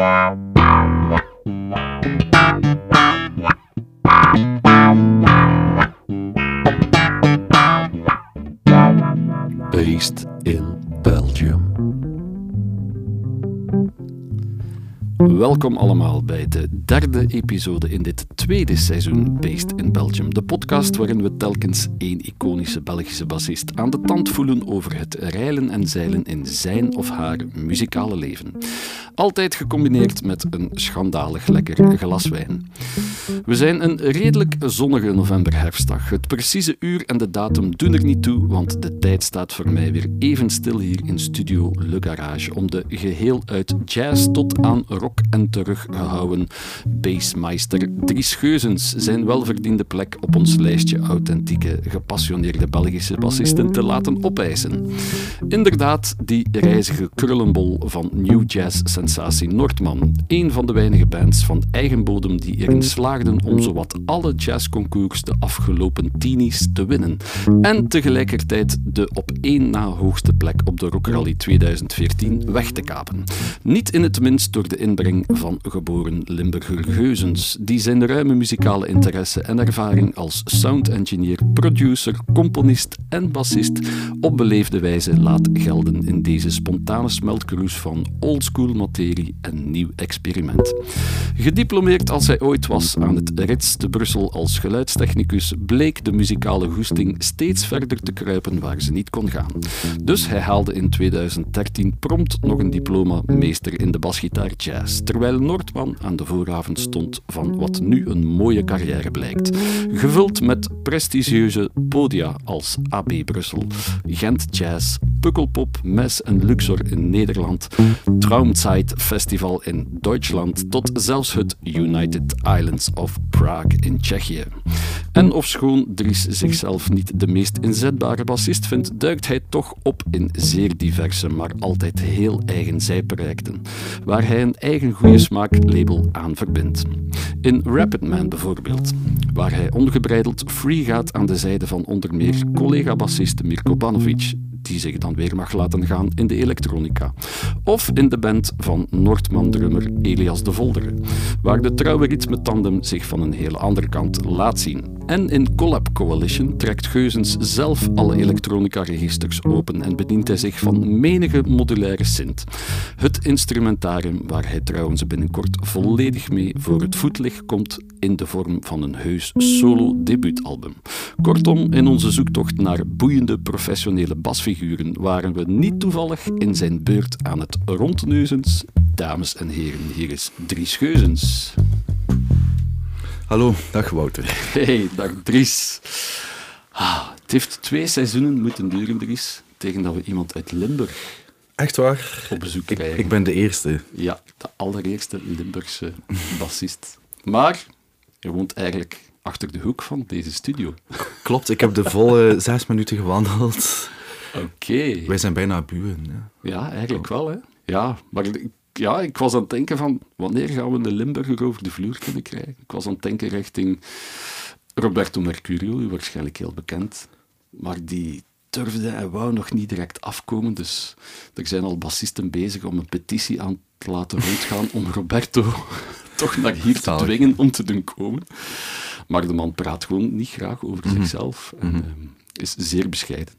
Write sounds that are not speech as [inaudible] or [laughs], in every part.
Based Welkom allemaal bij de derde episode in dit tweede seizoen Based in Belgium. De podcast waarin we telkens één iconische Belgische bassist aan de tand voelen over het reilen en zeilen in zijn of haar muzikale leven. Altijd gecombineerd met een schandalig lekker glas wijn. We zijn een redelijk zonnige novemberherfstdag. Het precieze uur en de datum doen er niet toe, want de tijd staat voor mij weer even stil hier in studio Le Garage om de geheel uit jazz tot aan rock en terug gehouden bassmeister Dries Geuzens zijn welverdiende plek op ons lijstje authentieke, gepassioneerde Belgische bassisten te laten opeisen. Inderdaad, die reizige krullenbol van New Jazz sensatie Noordman, een van de weinige bands van eigen bodem die erin slaagden om zowat alle jazzconcours de afgelopen tienies te winnen en tegelijkertijd de op één na hoogste plek op de Rock Rally 2014 weg te kapen. Niet in het minst door de inbreng van geboren Limburger Geuzens, die zijn ruime muzikale interesse en ervaring als sound engineer, producer, componist en bassist op beleefde wijze laat gelden in deze spontane smeltkroes van oldschool materie en nieuw experiment. Gediplomeerd als hij ooit was aan het Rits te Brussel als geluidstechnicus, bleek de muzikale goesting steeds verder te kruipen waar ze niet kon gaan. Dus hij haalde in 2013 prompt nog een diploma meester in de basgitaar jazz, terwijl Noordman aan de vooravond stond van wat nu een mooie carrière blijkt. Gevuld met prestigieuze podia als AB Brussel, Gent Jazz, Pukkelpop, Mes en Luxor in Nederland, Traumzeit Festival in Duitsland tot zelfs het United Islands of Prague in Tsjechië. En ofschoon Dries zichzelf niet de meest inzetbare bassist vindt, duikt hij toch op in zeer diverse, maar altijd heel eigen zijprojecten, waar hij een eigen goede smaaklabel aan verbindt. In Rapid Man bijvoorbeeld, waar hij ongebreideld free gaat aan de zijde van onder meer collega-bassist Mirko Banovic, die zich dan weer mag laten gaan in de elektronica. Of in de band van Noordman-drummer Elias de Volderen, waar de trouwe ritme-tandem zich van een heel andere kant laat zien. En in Collab Coalition trekt Geuzens zelf alle elektronica-registers open en bedient hij zich van menige modulaire synth. Het instrumentarium waar hij trouwens binnenkort volledig mee voor het voetlicht komt in de vorm van een heus solo-debuutalbum. Kortom, in onze zoektocht naar boeiende professionele basfiguren waren we niet toevallig in zijn beurt aan het rondneuzens. Dames en heren, hier is Dries Geuzens. Hallo, dag Wouter. [laughs] Hey, dag Dries. Ah, het heeft twee seizoenen moeten duren, Dries, tegen dat we iemand uit Limburg Echt waar? op bezoek Ik, krijgen. ik ben de eerste. Ja, de allereerste Limburgse bassist. Maar je woont eigenlijk achter de hoek van deze studio. Klopt, ik heb de volle [laughs] zes minuten gewandeld. Oké. Wij zijn bijna buren. Ja. Ja, eigenlijk wel, hè. Ja, maar ik- ja, ik was aan het denken van, wanneer gaan we de Limburger over de vloer kunnen krijgen? Ik was aan het denken richting Roberto Mercurio, u waarschijnlijk heel bekend. Maar die durfde en wou nog niet direct afkomen, dus er zijn al bassisten bezig om een petitie aan te laten rondgaan om Roberto [laughs] toch naar hier te dwingen om te doen komen. Maar de man praat gewoon niet graag over zichzelf en ehm, is zeer bescheiden.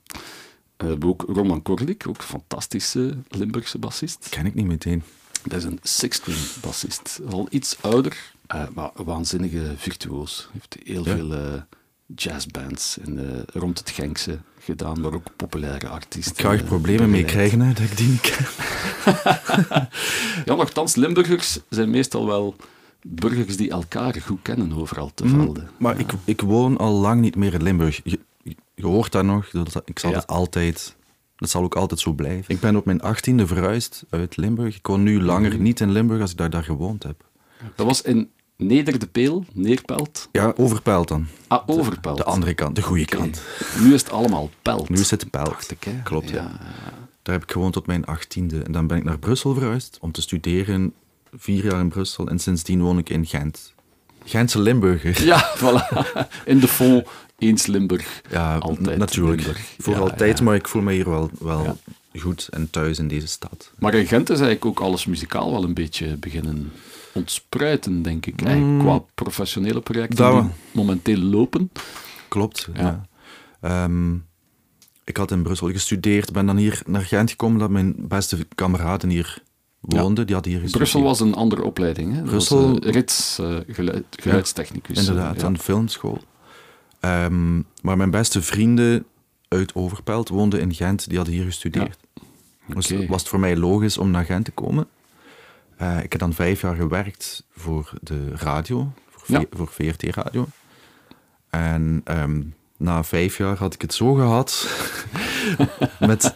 We hebben ook Roman Korlik, ook een fantastische Limburgse bassist. Ken ik niet meteen. Dat is een six-string bassist. Al iets ouder, eh, maar een waanzinnige virtuoos. Heeft heel Ja. veel eh, jazzbands in, eh, rond het Genkse gedaan, maar ook populaire artiesten. Ik ga er problemen mee krijgen, hè, dat ik die niet ken. [laughs] Ja, nogthans, Limburgers zijn meestal wel burgers die elkaar goed kennen overal te velden. Maar ik, ik woon al lang niet meer in Limburg. Je, hoort dat nog. Ik zal Ja. het altijd... Dat zal ook altijd zo blijven. Ik ben op mijn achttiende verhuisd uit Limburg. Ik woon nu langer Mhm. niet in Limburg als ik daar, daar gewoond heb. Dat was in Neder de Peel, Neerpelt. Ja, overpelt dan. Ah, Overpelt. De andere kant, de goede kant. Nu is het allemaal Pelt. Nu is het pelt. Dacht ik, hè? Klopt, ja. ja. Daar heb ik gewoond tot mijn achttiende. En dan ben ik naar Brussel verhuisd om te studeren. Vier jaar in Brussel. En sindsdien woon ik in Gent. Gentse Limburger. Ja, [laughs] voilà. In de vol eens Limburg. Ja, altijd natuurlijk. Limburg. Voor Ja, altijd, ja. maar ik voel me hier wel, wel Ja. goed en thuis in deze stad. Maar in Gent is eigenlijk ook alles muzikaal wel een beetje beginnen ontspruiten, denk ik. Mm. qua professionele projecten Dat die momenteel lopen. Klopt. Ja. Ja. Ehm, ik had in Brussel gestudeerd, ben dan hier naar Gent gekomen dat mijn beste kameraden hier woonden. Die hadden hier gestudeerd. Brussel was een andere opleiding. Hè? Brussel- was, eh, rits, eh, geluid, geluidstechnicus. Inderdaad, ja. een filmschool. Ehm, maar mijn beste vrienden uit Overpelt woonden in Gent, die hadden hier gestudeerd. Dus was het voor mij logisch om naar Gent te komen. Eh, ik heb dan vijf jaar gewerkt voor de radio, voor, Ja. Voor VRT Radio. En ehm, na vijf jaar had ik het zo gehad. [laughs] met,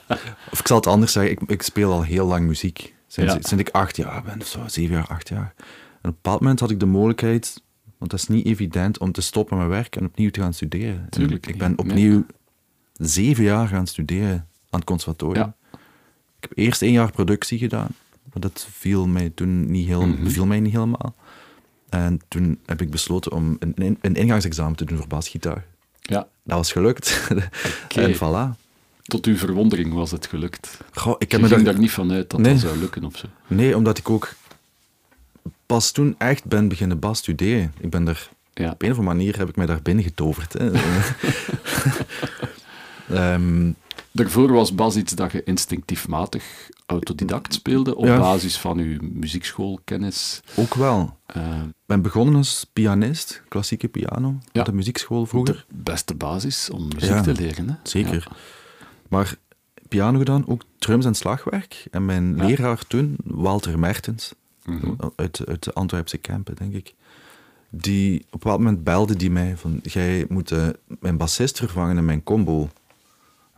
of ik zal het anders zeggen, ik, ik speel al heel lang muziek. Sinds, Ja. sinds ik acht jaar ben, of zo, zeven jaar, acht jaar. En op een bepaald moment had ik de mogelijkheid, want dat is niet evident, om te stoppen met werk en opnieuw te gaan studeren. En Tuurlijk ik ben opnieuw zeven jaar gaan studeren aan het conservatorium. Ja. Ik heb eerst één jaar productie gedaan, maar dat viel mij toen niet, heel, Mhm. beviel mij niet helemaal. En toen heb ik besloten om een, een, een ingangsexamen te doen voor basgitaar. Ja, Dat was gelukt. [laughs] En voilà. tot uw verwondering was het gelukt. Goh, ik heb me ging daar... daar niet van uit dat Nee. dat zou lukken of zo. Nee, omdat ik ook pas toen echt ben beginnen bas studeren. Ik ben er... Ja. Op een of andere manier heb ik mij daar binnen getoverd. Hè. [laughs] Ehm, Daarvoor was bas iets dat je instinctiefmatig autodidact speelde op Ja. basis van uw muziekschoolkennis. ook wel. Eh, Ik ben begonnen als pianist, klassieke piano, Ja. op de muziekschool vroeger. de beste basis om muziek Ja, te leren. Hè? Zeker. Maar piano gedaan, ook drums en slagwerk. En mijn leraar toen, Walter Mertens, Mhm. uit, uit de Antwerpse Kempen, denk ik. Die, op een bepaald moment belde die mij van, jij moet eh, mijn bassist vervangen in mijn combo.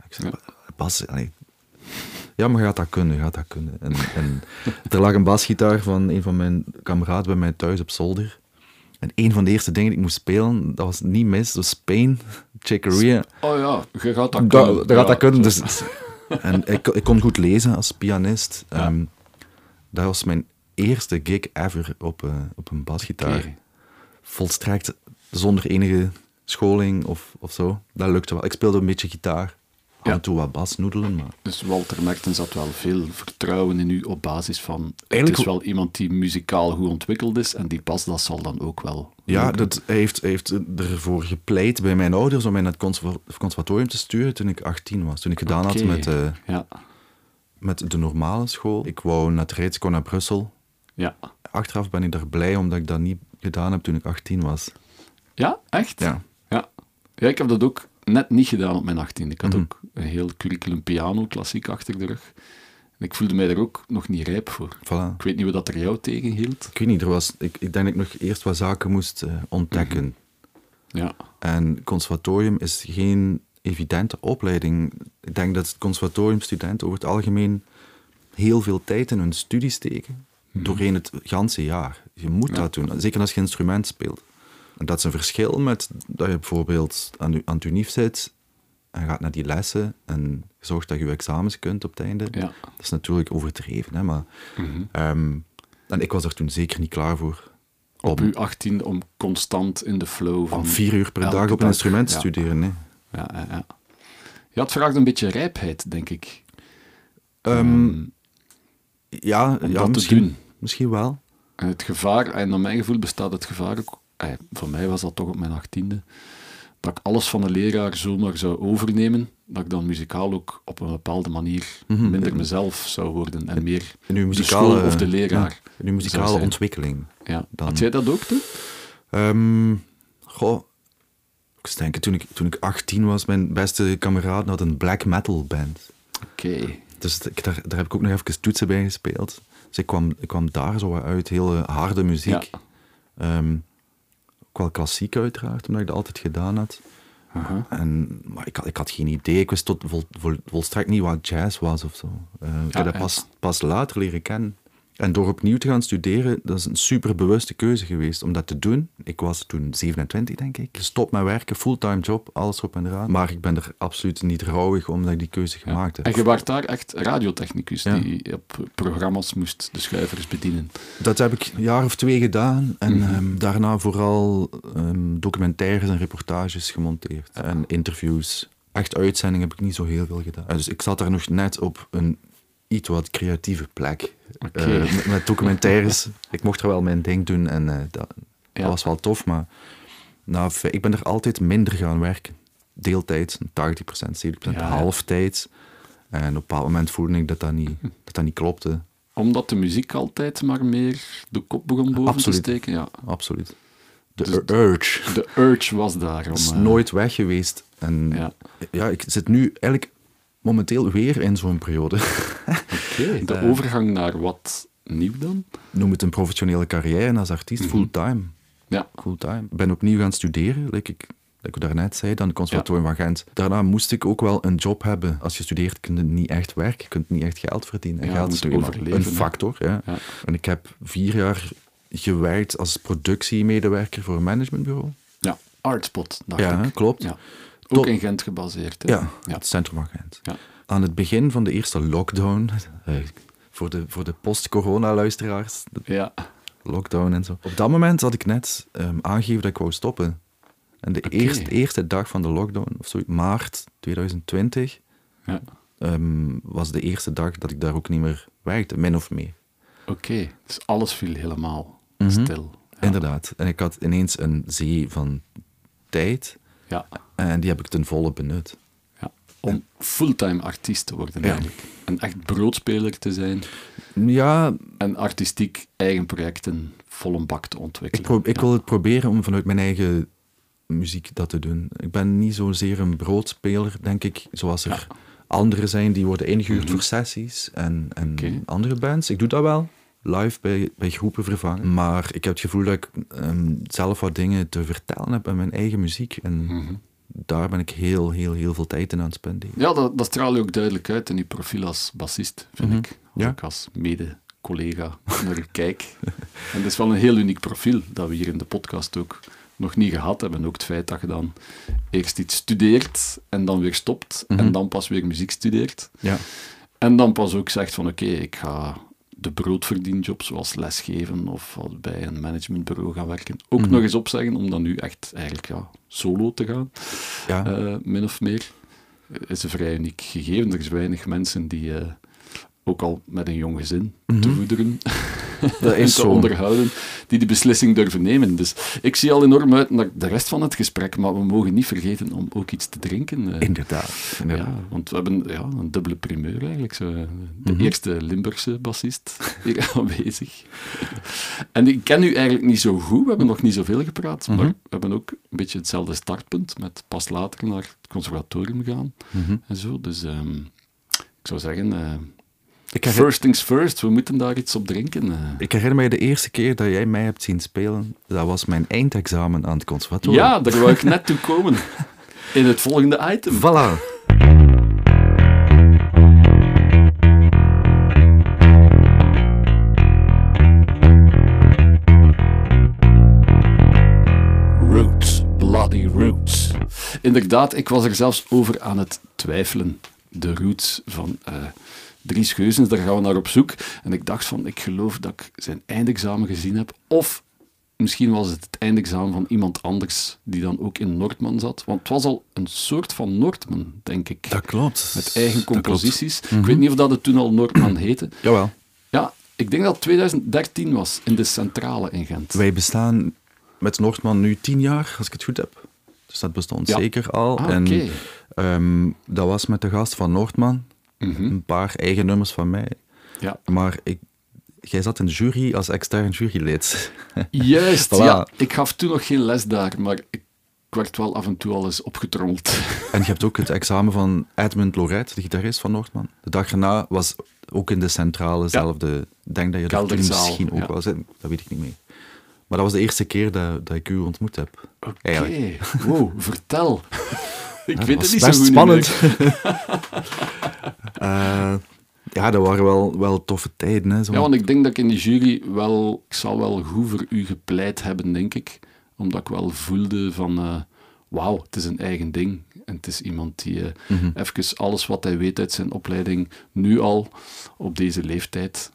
Ik zei, Ja. bas. Ja, maar gaat dat kunnen, gaat dat kunnen. En, en [laughs] er lag een basgitaar van een van mijn kameraden bij mij thuis op zolder. En een van de eerste dingen die ik moest spelen, dat was niet mis, dat was Spain, Chick Corea. Oh ja, je gaat dat Da- kunnen. dat gaat Ja, dat kunnen. Dus, en ik, ik kon goed lezen als pianist. Ja. Ehm, dat was mijn eerste gig ever op, eh, op een basgitaar. Volstrekt zonder enige scholing of, of zo. Dat lukte wel. Ik speelde een beetje gitaar. Af Ja. en toe wat bas, noedelen, maar... Dus Walter Mertens had wel veel vertrouwen in u op basis van... het Eigenlijk is wel iemand die muzikaal goed ontwikkeld is en die pas, dat zal dan ook wel Ja, lukken. dat, hij heeft, hij heeft ervoor gepleit bij mijn ouders om mij naar het conserva- conservatorium te sturen toen ik 18 was. Toen ik gedaan had met, eh, Ja, met de normale school. Ik wou naar het Rijts, ik wou naar Brussel. Ja. Achteraf ben ik daar blij omdat ik dat niet gedaan heb toen ik 18 was. Ja, echt? Ja. Ja. Ja, ik heb dat ook net niet gedaan op mijn 18. Ik had Mhm. ook een heel curriculum piano, klassiek, achter de rug. En ik voelde mij daar ook nog niet rijp voor. Voilà. Ik weet niet wat dat er jou tegenhield. Ik weet niet, er was, ik, ik denk dat ik nog eerst wat zaken moest eh, ontdekken. Ja, En conservatorium is geen evidente opleiding. Ik denk dat conservatoriumstudenten over het algemeen heel veel tijd in hun studie steken. Doorheen het ganse jaar. Je moet. Ja. dat doen, zeker als je instrument speelt. En dat is een verschil met dat je bijvoorbeeld aan, aan het unief zit en gaat naar die lessen en zorgt dat je je examens kunt op het einde. ja. Dat is natuurlijk overdreven, hè, maar... Mhm. ehm, en ik was er toen zeker niet klaar voor. Op uw 18 om constant in de flow van... Om vier uur per dag op een dag, instrument te ja. studeren. Nee. Ja, ja, ja. ja, het vraagt een beetje rijpheid, denk ik. Ehm, ja, om ja dat misschien, te doen. Misschien wel. En het gevaar, en naar mijn gevoel bestaat het gevaar ook, eh, voor mij was dat toch op mijn achttiende, dat ik alles van de leraar zomaar zou overnemen, dat ik dan muzikaal ook op een bepaalde manier Mhm. minder mezelf zou worden en meer In uw de muzikale, school of de leraar. ja, in uw muzikale ontwikkeling. Ja. Dan- Had jij dat ook toen? Ehm, goh, ik denken, toen ik, toen ik 18 was, mijn beste kameraad had een black metal band. Oké. Dus ik, daar, daar heb ik ook nog even toetsen bij gespeeld. Dus ik kwam, ik kwam daar zo uit, hele harde muziek. Ja. Ehm, ook wel klassiek uiteraard, omdat ik dat altijd gedaan had. En, maar ik, had- ik had geen idee, ik wist tot vol, vol- volstrekt niet wat jazz was of zo. Eh, ik Ja, heb dat ja. pas, pas later leren kennen. En door opnieuw te gaan studeren, dat is een super bewuste keuze geweest om dat te doen. Ik was toen 27, denk ik. Stop met werken, fulltime job, alles op en eraan. Maar ik ben er absoluut niet rouwig omdat ik die keuze Ja. gemaakt heb. En je was daar echt radiotechnicus Ja. die op programma's moest de schuivers bedienen. Dat heb ik een jaar of twee gedaan. En Mhm. ehm, daarna vooral ehm, documentaires en reportages gemonteerd. En interviews. echt uitzending heb ik niet zo heel veel gedaan. Dus ik zat daar nog net op een iets wat creatieve plek. Eh, met, met documentaires. [laughs] ik mocht er wel mijn ding doen en eh, dat, Ja. dat was wel tof, maar nou, ik ben er altijd minder gaan werken. Deeltijd, 80%, 70%, Ja, halftijd. En op een bepaald moment voelde ik dat dat niet, dat dat niet klopte. Omdat de muziek altijd maar meer de kop begon boven Absoluut. te steken. Ja. Absoluut. De Dus- ur- urge De urge was daar. Om, is eh, nooit weg geweest. En Ja. ja. ik zit nu eigenlijk momenteel weer in zo'n periode. [laughs] Oké, de Eh. overgang naar wat nieuw dan? Noem het een professionele carrière als artiest, Mhm. fulltime. Ja, fulltime. Ben opnieuw gaan studeren, like ik, ik daarnet zei, het conservatorium van Gent. Daarna moest ik ook wel een job hebben. Als je studeert kun je niet echt werken, je kunt niet echt geld verdienen. En Ja, geld is een factor. Ja. Ja. En ik heb vier jaar gewerkt als productiemedewerker voor een managementbureau. ja. Artspot, dacht Ja, ik. klopt. Ja. Ook in Gent gebaseerd. Hè? Ja, ja. het centrum van Gent. Ja. Aan het begin van de eerste lockdown, [laughs] eh, voor de, voor de post-corona-luisteraars, Ja. lockdown en zo. Op dat moment had ik net ehm, aangegeven dat ik wou stoppen. En de eerste, eerste dag van de lockdown, of zo, maart 2020, ja. ehm, was de eerste dag dat ik daar ook niet meer werkte, min of meer. Oké, dus alles viel helemaal Mhm. stil. Ja. Inderdaad. En ik had ineens een zee van tijd Ja. en die heb ik ten volle benut. ja. Om fulltime artiest te worden Ja. eigenlijk. En echt broodspeler te zijn. Ja, En artistiek eigen projecten vol een bak te ik, ontwikkelen. ik wil het proberen om vanuit mijn eigen muziek dat te doen. Ik ben niet zozeer een broodspeler, denk ik, zoals er anderen zijn die worden ingehuurd Mhm. voor sessies en, en andere bands. Ik doe dat wel, live bij, bij groepen vervangen. Maar ik heb het gevoel dat ik ehm, zelf wat dingen te vertellen heb met mijn eigen muziek. En Mhm. daar ben ik heel, heel, heel veel tijd in aan het spenderen. Ja, dat, dat straal je ook duidelijk uit in je profiel als bassist, vind Mhm. ik. Als Ja. ik als mede-collega naar je [laughs] kijk. En het is wel een heel uniek profiel dat we hier in de podcast ook nog niet gehad hebben. Ook het feit dat je dan eerst iets studeert en dan weer stopt en Mhm. dan pas weer muziek studeert. Ja. En dan pas ook zegt van oké, ik ga de broodverdienjob zoals lesgeven of bij een managementbureau gaan werken ook Mhm. nog eens opzeggen om dan nu echt eigenlijk ja, solo te gaan Ja. eh, min of meer. Is een vrij uniek gegeven. Er is weinig mensen die, eh, ook al met een jong gezin te voederen [laughs] Dat en is te zo. onderhouden, die die beslissing durven nemen. Dus ik zie al enorm uit naar de rest van het gesprek, maar we mogen niet vergeten om ook iets te drinken. eh. Inderdaad. inderdaad. Ja, want we hebben ja, een dubbele primeur eigenlijk. Zo. De Mhm. eerste Limburgse bassist [laughs] hier aanwezig. En ik ken u eigenlijk niet zo goed, we hebben nog niet zoveel gepraat, maar Mhm. we hebben ook een beetje hetzelfde startpunt, met pas later naar het conservatorium gaan Mhm. en zo. Dus ehm, ik zou zeggen, eh, herinner, first things first, we moeten daar iets op drinken. eh. ik herinner mij de eerste keer dat jij mij hebt zien spelen. Dat was mijn eindexamen aan het conservatorium. Ja, daar wou ik net toe komen. In het volgende item. Voilà. Roots, bloody roots. Inderdaad, ik was er zelfs over aan het twijfelen. De roots van eh Dries Geuzens, daar gaan we naar op zoek. En ik dacht van, ik geloof dat ik zijn eindexamen gezien heb. Of misschien was het het eindexamen van iemand anders die dan ook in Noordman zat. Want het was al een soort van Noordman, denk ik. Dat klopt. Met eigen composities. Ik weet niet of dat het toen al Noordman [clears throat] heette. Jawel. Ja, ik denk dat het 2013 was, in de centrale in Gent. Wij bestaan met Noordman nu tien jaar, als ik het goed heb. Dus dat bestond Ja. zeker al. Ah, en ehm, dat was met de gast van Noordman. Mhm. Een paar eigen nummers van mij. Ja. Maar ik, jij zat in de jury als extern jurylid. [laughs] Juist, Voilà. ja. Ik gaf toen nog geen les daar, maar ik werd wel af en toe al eens opgetrommeld. [laughs] En je hebt ook het examen van Edmund Loret, de gitarist van Noordman. De dag erna was ook in de centrale zelfde. Ik denk dat je Kelderzaal, misschien ook ja. wel zit. Dat weet ik niet meer. Maar dat was de eerste keer dat, dat ik u ontmoet heb. Oké, Eigenlijk. wow, vertel. [laughs] ik weet het niet zo goed spannend. [laughs] Eh, ja, dat waren wel, wel toffe tijden. Hè, zo. Ja, want ik denk dat ik in de jury wel... Ik zal wel goed voor u gepleit hebben, denk ik. Omdat ik wel voelde van... eh, Wauw, het is een eigen ding. En het is iemand die Mhm. even alles wat hij weet uit zijn opleiding nu al op deze leeftijd...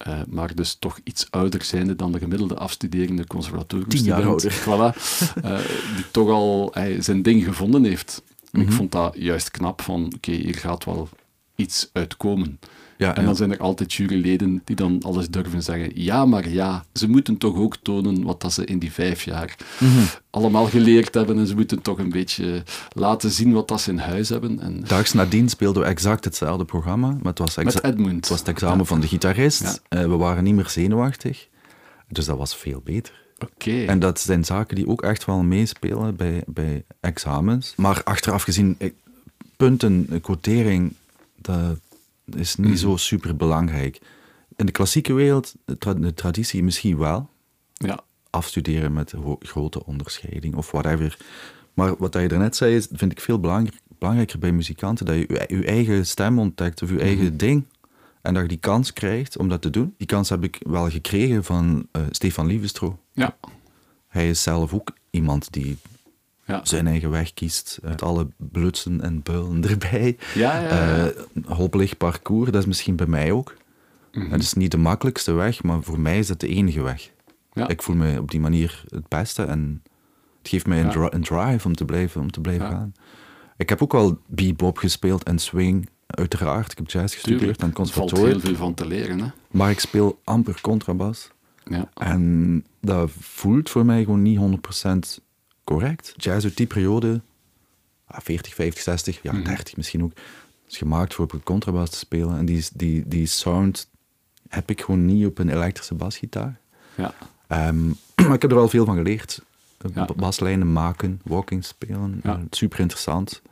eh, maar dus toch iets ouder zijnde dan de gemiddelde afstuderende conservatoriumstudent. Tien jaar ouder. Voilà. eh, die toch al zijn ding gevonden heeft. En Mhm. ik vond dat juist knap van, oké, hier gaat wel iets uitkomen. Ja, En dan zijn er altijd juryleden die dan alles durven zeggen. Ja, maar ja, ze moeten toch ook tonen wat dat ze in die vijf jaar Mhm. allemaal geleerd hebben. En ze moeten toch een beetje laten zien wat dat ze in huis hebben. En Daags nadien speelden we exact hetzelfde programma, maar het was, met Edmund. het, was het examen van de gitarist. Eh, we waren niet meer zenuwachtig, dus dat was veel beter. Oké. En dat zijn zaken die ook echt wel meespelen bij, bij examens. Maar achteraf gezien, ik- punten, eh, quotering, dat is niet Mhm. zo super belangrijk. In de klassieke wereld, de, tra- de traditie misschien wel. Ja, Afstuderen met grote onderscheiding of whatever. Maar wat je daarnet zei, is, vind ik veel belang- belangrijker bij muzikanten. Dat je je, eigen stem ontdekt of je eigen Mhm. ding. En dat je die kans krijgt om dat te doen. Die kans heb ik wel gekregen van eh, Stefan Lievestro. ja, Hij is zelf ook iemand die ja. zijn eigen weg kiest. eh, Met alle blutsen en builen [laughs] erbij. Ja, ja, hobbelig parcours, dat is misschien bij mij ook. Mhm. Het is niet de makkelijkste weg, maar voor mij is het de enige weg. Ik voel me op die manier het beste en het geeft mij een, Ja. dri- een drive om te blijven, om te blijven gaan. Ik heb ook wel bebop gespeeld en swing, uiteraard. Ik heb jazz gestudeerd Tuurlijk, aan het er valt conservatorium. heel veel van te leren. Hè? Maar ik speel amper contrabas. Ja. En dat voelt voor mij gewoon niet 100% correct. Jazz uit die periode, ah, 40, 50, 60, ja, Mhm. 30 misschien ook, is gemaakt voor op een contrabas te spelen. En die, die, die sound heb ik gewoon niet op een elektrische basgitaar. Ja. Ehm, [clears throat] maar ik heb er wel veel van geleerd. Ja. Baslijnen maken, walking spelen, Ja. eh, super interessant.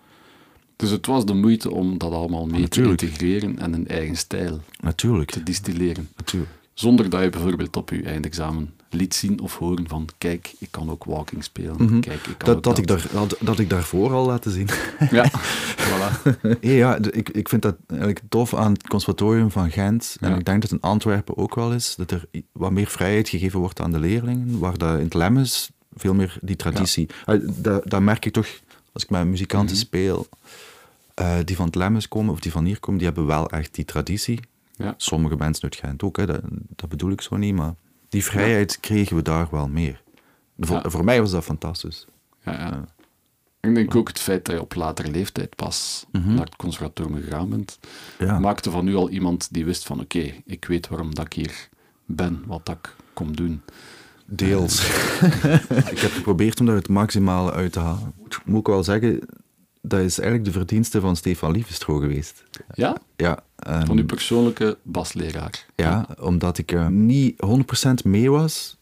Dus het was de moeite om dat allemaal mee Natuurlijk. te integreren en een eigen stijl Natuurlijk, te distilleren. natuurlijk. Zonder dat je bijvoorbeeld op je eindexamen liet zien of horen van kijk, ik kan ook walking spelen. Mhm. Kijk, ik kan Dat, dat, ik daar, dat, dat ik daarvoor al laten zien. [laughs] Ja, voilà. [laughs] Ja, ik, ik vind dat eigenlijk tof aan het conservatorium van Gent. En Ja. ik denk dat in Antwerpen ook wel is. Dat er wat meer vrijheid gegeven wordt aan de leerlingen. Waar dat in het Lemmes veel meer die traditie... Eh, dat, dat merk ik toch, als ik met muzikanten Mhm. speel, eh, die van het Lemmes komen of die van hier komen, die hebben wel echt die traditie. Ja. Sommige mensen uit Gent ook, hè, dat, dat bedoel ik zo niet. Maar die vrijheid kregen we daar wel meer. Voor, Ja. voor mij was dat fantastisch. Ja, ja. Ik denk ook het feit dat je op latere leeftijd pas Mhm. naar het conservatorium gegaan bent, Ja. maakte van u al iemand die wist van oké, ik weet waarom dat ik hier ben, wat dat ik kom doen. Deels. [laughs] ik heb geprobeerd om daar het maximale uit te halen. Moet ik wel zeggen, dat is eigenlijk de verdienste van Stefan Lievestro geweest. Ja? Ja, ehm, Van uw persoonlijke basleraar. ja omdat ik niet 100% mee was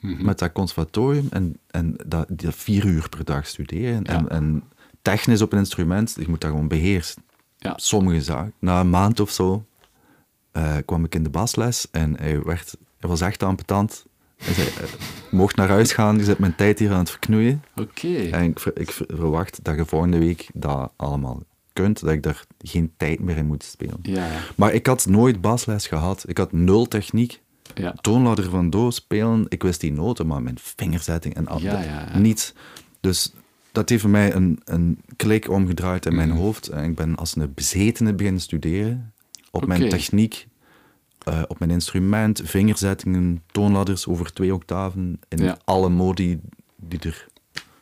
Mhm. met dat conservatorium en, en dat, dat vier uur per dag studeren. En, Ja. en technisch op een instrument, je moet dat gewoon beheersen. Ja. Sommige zaken. Na een maand of zo eh, kwam ik in de basles en hij, werd, hij was echt ambetant. Hij zei, eh, mocht naar huis gaan, je zit mijn tijd hier aan het verknoeien. Oké. En ik, ik ver- verwacht dat je volgende week dat allemaal kunt, dat ik daar geen tijd meer in moet spelen. Ja. Maar ik had nooit basles gehad. Ik had nul techniek. ja. Toonladder van Do spelen, ik wist die noten, maar mijn vingerzetting en al, Ja, ja, niets. Dus dat heeft voor mij een, een klik omgedraaid in mijn Mhm. hoofd. En ik ben als een bezetene beginnen studeren op mijn techniek, eh, op mijn instrument, vingerzettingen, toonladders over twee octaven, in Ja. alle modi die er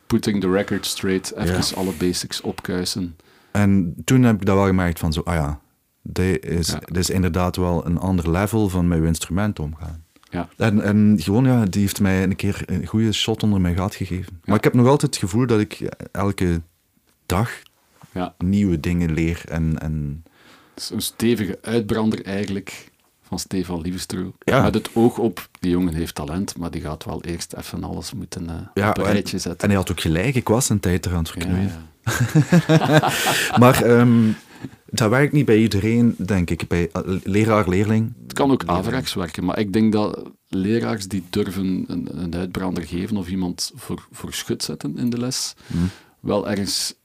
Putting the record straight, even Ja. alle basics opkuisen. En toen heb ik dat wel gemerkt van zo, ah ja, dit is, Ja. dit is inderdaad wel een ander level van met uw instrument omgaan. Ja. En, en gewoon, ja, die heeft mij een keer een goede shot onder mijn gat gegeven. Maar ik heb nog altijd het gevoel dat ik elke dag Ja. nieuwe dingen leer. En, en Het is een stevige uitbrander eigenlijk van Stefan Lievestro. Ja. Met het oog op, die jongen heeft talent, maar die gaat wel eerst even alles moeten ja, op een en, rijtje zetten. en hij had ook gelijk, ik was een tijd eraan het verknoeien. ja. [laughs] Maar ehm, dat werkt niet bij iedereen, denk ik. Bij eh, leraar, leerling. Het kan ook averechts werken, maar ik denk dat leraars die durven een, een uitbrander geven of iemand voor, voor schut zetten in de les, Hmm. wel ergens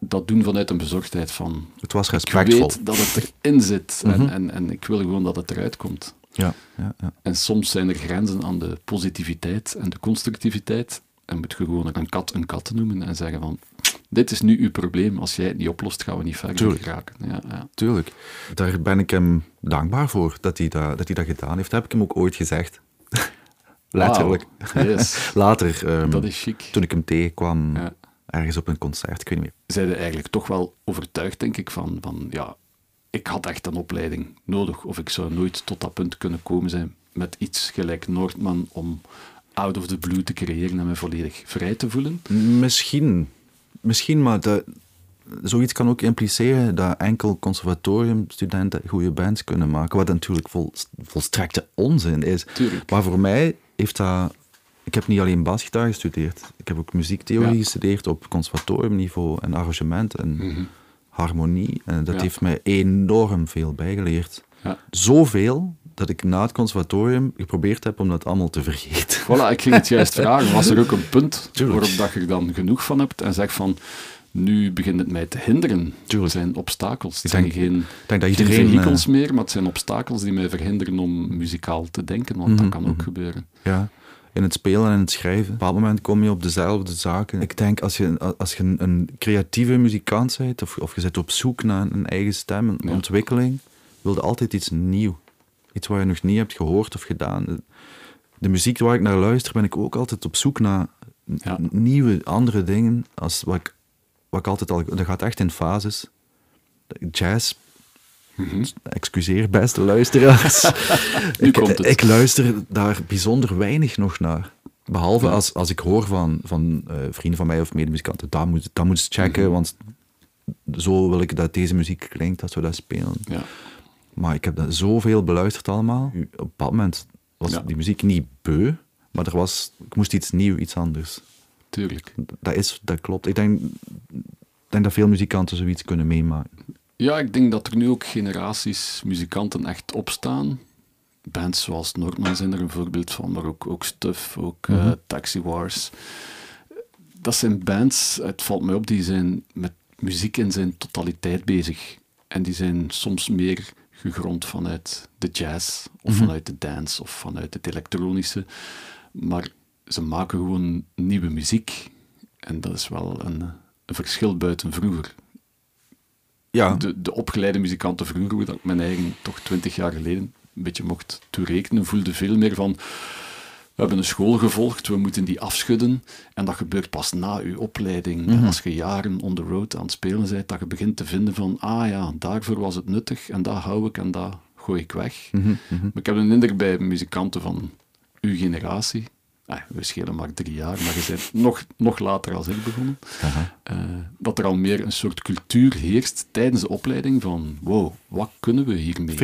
dat doen vanuit een bezorgdheid van Het was ik respectvol. weet dat het erin zit en, Mhm. en, en ik wil gewoon dat het eruit komt. Ja, ja, ja. En soms zijn er grenzen aan de positiviteit en de constructiviteit. En moet je gewoon een kat een kat noemen en zeggen van, dit is nu uw probleem. Als jij het niet oplost, gaan we niet verder Tuurlijk. geraken. Ja, ja. Tuurlijk. Daar ben ik hem dankbaar voor dat hij dat, dat, hij dat gedaan heeft. Dat heb ik hem ook ooit gezegd. [laughs] Letterlijk. Yes. [laughs] Later, ehm, Dat is chic. toen ik hem tegenkwam, Ja. Ergens op een concert, ik weet niet meer. Zijn eigenlijk toch wel overtuigd, denk ik, van, van ja, ik had echt een opleiding nodig, of ik zou nooit tot dat punt kunnen komen zijn met iets gelijk Noordman om out of the blue te creëren en me volledig vrij te voelen. Misschien, misschien maar dat, zoiets kan ook impliceren dat enkel conservatoriumstudenten goede bands kunnen maken, wat natuurlijk vol, volstrekte onzin is. Tuurlijk. Maar voor mij heeft dat... Ik heb niet alleen basgitaar gestudeerd, ik heb ook muziektheorie Ja. gestudeerd op conservatoriumniveau en arrangement en Mhm. harmonie. En dat Ja. heeft mij enorm veel bijgeleerd. Ja. Zoveel dat ik na het conservatorium geprobeerd heb om dat allemaal te vergeten. Voilà, ik ging het juist [laughs] vragen. Was er ook een punt Tuurlijk. waarop dat je er dan genoeg van hebt en zegt van, nu begint het mij te hinderen. Het zijn obstakels. Het Ik zijn denk- geen, denk dat geen iedereen... vehikels eh, meer, maar het zijn obstakels die mij verhinderen om muzikaal te denken, want dat Mhm, kan ook mhm. gebeuren. Ja, in het spelen en het schrijven. Op een bepaald moment kom je op dezelfde zaken. Ik denk, als je, als je een, een creatieve muzikant bent, of, of je zit op zoek naar een eigen stem, een Ja. ontwikkeling, wil je altijd iets nieuw. Iets wat je nog niet hebt gehoord of gedaan. De, de muziek waar ik naar luister, ben ik ook altijd op zoek naar Ja. nieuwe, andere dingen. Als wat ik, wat ik altijd al... Dat gaat echt in fases. Jazz Mhm. Excuseer, beste luisteraars. [laughs] Nu ik, komt het. ik luister daar bijzonder weinig nog naar. Behalve Ja. als, als ik hoor van, van eh, vrienden van mij of medemuzikanten, dat moet, dat moet checken, Mhm. want zo wil ik dat deze muziek klinkt, dat we dat spelen. Ja. Maar ik heb dat zoveel beluisterd allemaal. Op een bepaald moment was Ja. die muziek niet beu, maar er was, ik moest iets nieuw, iets anders. Tuurlijk. Dat, is, dat klopt. Ik denk, denk dat veel muzikanten zoiets kunnen meemaken. Ja, ik denk dat er nu ook generaties muzikanten echt opstaan. Bands zoals Noordman zijn er een voorbeeld van, maar ook, ook Stuff, ook eh, Mhm. Taxi Wars. Dat zijn bands, het valt mij op, die zijn met muziek in zijn totaliteit bezig. En die zijn soms meer gegrond vanuit de jazz, of Mhm. vanuit de dance, of vanuit het elektronische. Maar ze maken gewoon nieuwe muziek. En dat is wel een, een verschil buiten vroeger Ja, de, de opgeleide muzikanten vroeger, hoe dat ik mijn eigen toch twintig jaar geleden een beetje mocht toerekenen, voelde veel meer van we hebben een school gevolgd, we moeten die afschudden. En dat gebeurt pas na uw opleiding. Mhm. Als je jaren on the road aan het spelen bent, dat je begint te vinden van ah ja, daarvoor was het nuttig en dat hou ik en dat gooi ik weg. Mhm, mhm. Maar ik heb een indruk bij muzikanten van uw generatie. Ah, we schelen maar drie jaar, maar je bent [laughs] nog, nog later als ik begonnen. Eh, dat er al meer een soort cultuur heerst tijdens de opleiding van wow, wat kunnen we hiermee?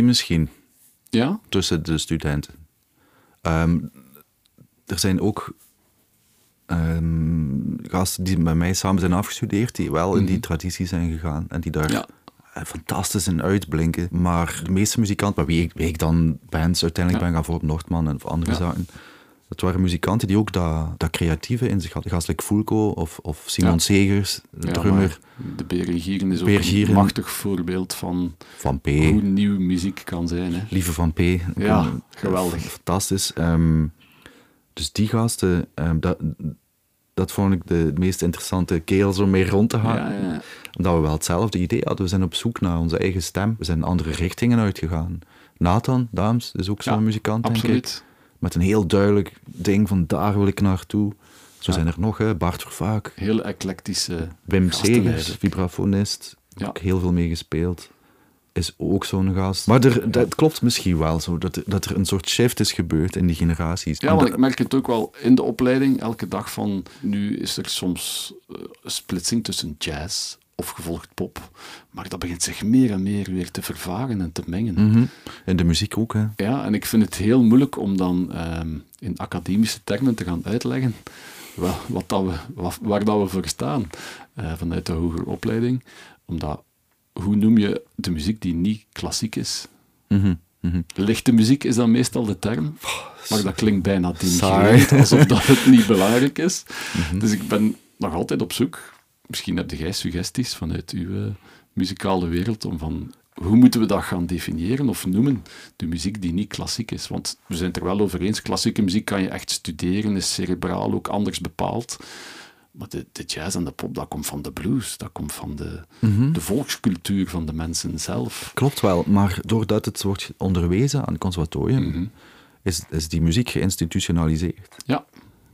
50-50 misschien. Ja? tussen de studenten. Ehm, er zijn ook ehm, gasten die met mij samen zijn afgestudeerd, die wel in die Mhm. traditie zijn gegaan en die daar Ja. eh, fantastisch in uitblinken. Maar de meeste muzikanten, met wie ik, wie ik dan bands uiteindelijk Ja. ben gaan voor op Noordman en andere Ja. zaken, dat waren muzikanten die ook dat, dat creatieve in zich hadden. Gastelijk Fulco of, of Simon Ja. Segers, de drummer De Berengieren is ook Gieren. een machtig voorbeeld van van P. hoe nieuw muziek kan zijn. Hè. Lieve van P. Ja, een- geweldig. Fantastisch. Ehm, dus die gasten, ehm, dat, dat vond ik de meest interessante kerels om mee rond te gaan. Ja, ja, ja. Omdat we wel hetzelfde idee hadden. We zijn op zoek naar onze eigen stem. We zijn andere richtingen uitgegaan. Nathan, Daams, is ook zo'n Ja, muzikant, denk ik. Met een heel duidelijk ding van daar wil ik naartoe. Zo Ja. zijn er nog, hè. Bart Vervaak, Heel eclectische Wim. Segers, vibrafonist. Ja. Ook heel veel mee gespeeld. Is ook zo'n gast. Maar er, dat klopt misschien wel zo, dat er, dat er een soort shift is gebeurd in die generaties. Ja, want dat- ik merk het ook wel in de opleiding, elke dag van nu is er soms een splitsing tussen jazz of gevolgd pop, maar dat begint zich meer en meer weer te vervagen en te mengen. Mhm. In de muziek ook, hè. Ja, en ik vind het heel moeilijk om dan ehm, in academische termen te gaan uitleggen wa- wat dat we, wat- waar dat we voor staan eh, vanuit de hogere opleiding. Omdat, hoe noem je de muziek die niet klassiek is? Mhm, mhm. Lichte muziek is dan meestal de term, maar dat klinkt bijna denigrerend, alsof dat het niet belangrijk is. Mhm. Dus ik ben nog altijd op zoek. Misschien heb jij suggesties vanuit uw eh, muzikale wereld om van hoe moeten we dat gaan definiëren of noemen, de muziek die niet klassiek is. Want we zijn het er wel over eens, klassieke muziek kan je echt studeren, is cerebraal ook anders bepaald. Maar de, de jazz en de pop, dat komt van de blues, dat komt van de, Mhm. de volkscultuur van de mensen zelf. Klopt wel, maar doordat het wordt onderwezen aan het conservatorium, Mhm. is, is die muziek geïnstitutionaliseerd. Ja,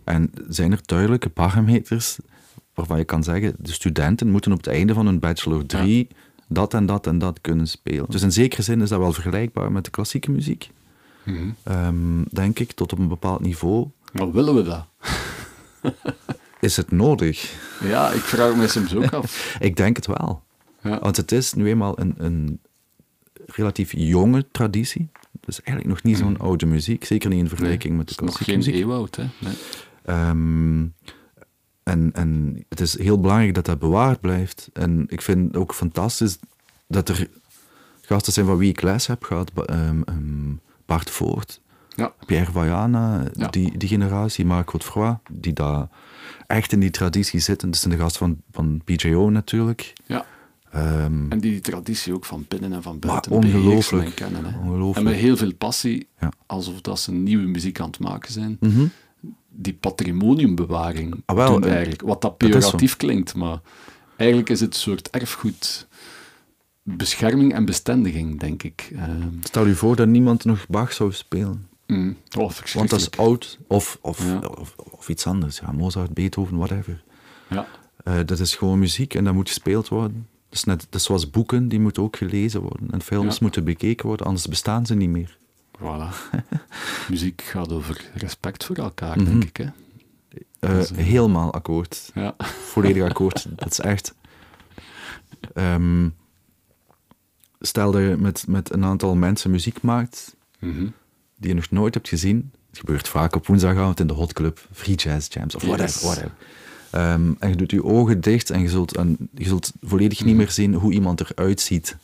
En zijn er duidelijke parameters waarvan je kan zeggen, de studenten moeten op het einde van hun bachelor 3 dat en dat en dat kunnen spelen. Dus in zekere zin is dat wel vergelijkbaar met de klassieke muziek. Mhm. Ehm, denk ik, tot op een bepaald niveau. Maar willen we dat? [laughs] Is het nodig? Ja, ik vraag me soms ook af. [laughs] Ik denk het wel. Ja. Want het is nu eenmaal een, een relatief jonge traditie. Dus eigenlijk nog niet zo'n oude muziek. Zeker niet in vergelijking met de Het is nog klassieke geen muziek. eeuwoud, hè? Nee. Ehm, en, en het is heel belangrijk dat dat bewaard blijft. En ik vind ook fantastisch dat er gasten zijn van wie ik les heb gehad. Ehm, ehm, Bart Voort, Ja. Pierre Vajana, Ja. die, die generatie, Marc Godefroy, die daar echt in die traditie zitten. Dat zijn de gasten van, van PJO natuurlijk. ja. Ehm, En die die traditie ook van binnen en van buiten ongelooflijk. kennen. Hè. Ongelooflijk. En met heel veel passie, Ja. alsof dat ze nieuwe muziek aan het maken zijn. mhm. Die patrimoniumbewaring Ah, wel, doen eh, eigenlijk. Wat dat pejoratief klinkt, maar eigenlijk is het een soort erfgoed bescherming en bestendiging, denk ik. Ehm, Stel je voor dat niemand nog Bach zou spelen. mm, oh, Want dat is oud. Of, of, Ja. of, of iets anders. Ja, Mozart, Beethoven, whatever. Ja. Eh, dat is gewoon muziek en dat moet gespeeld worden. Dat is, net, dat is zoals boeken, die moeten ook gelezen worden. En films Ja. moeten bekeken worden, anders bestaan ze niet meer. Voilà. [laughs] Muziek gaat over respect voor elkaar, Mhm. denk ik. Hè? Eh, is, helemaal akkoord. Ja. Volledig akkoord. [laughs] dat is echt... Ehm, stel dat je met, met een aantal mensen muziek maakt Mhm. die je nog nooit hebt gezien. Het gebeurt vaak op woensdagavond in de Hot Club, Free Jazz Jams of whatever. Yes. whatever. Ehm, en je doet je ogen dicht en je zult, en je zult volledig niet meer zien hoe iemand eruit ziet.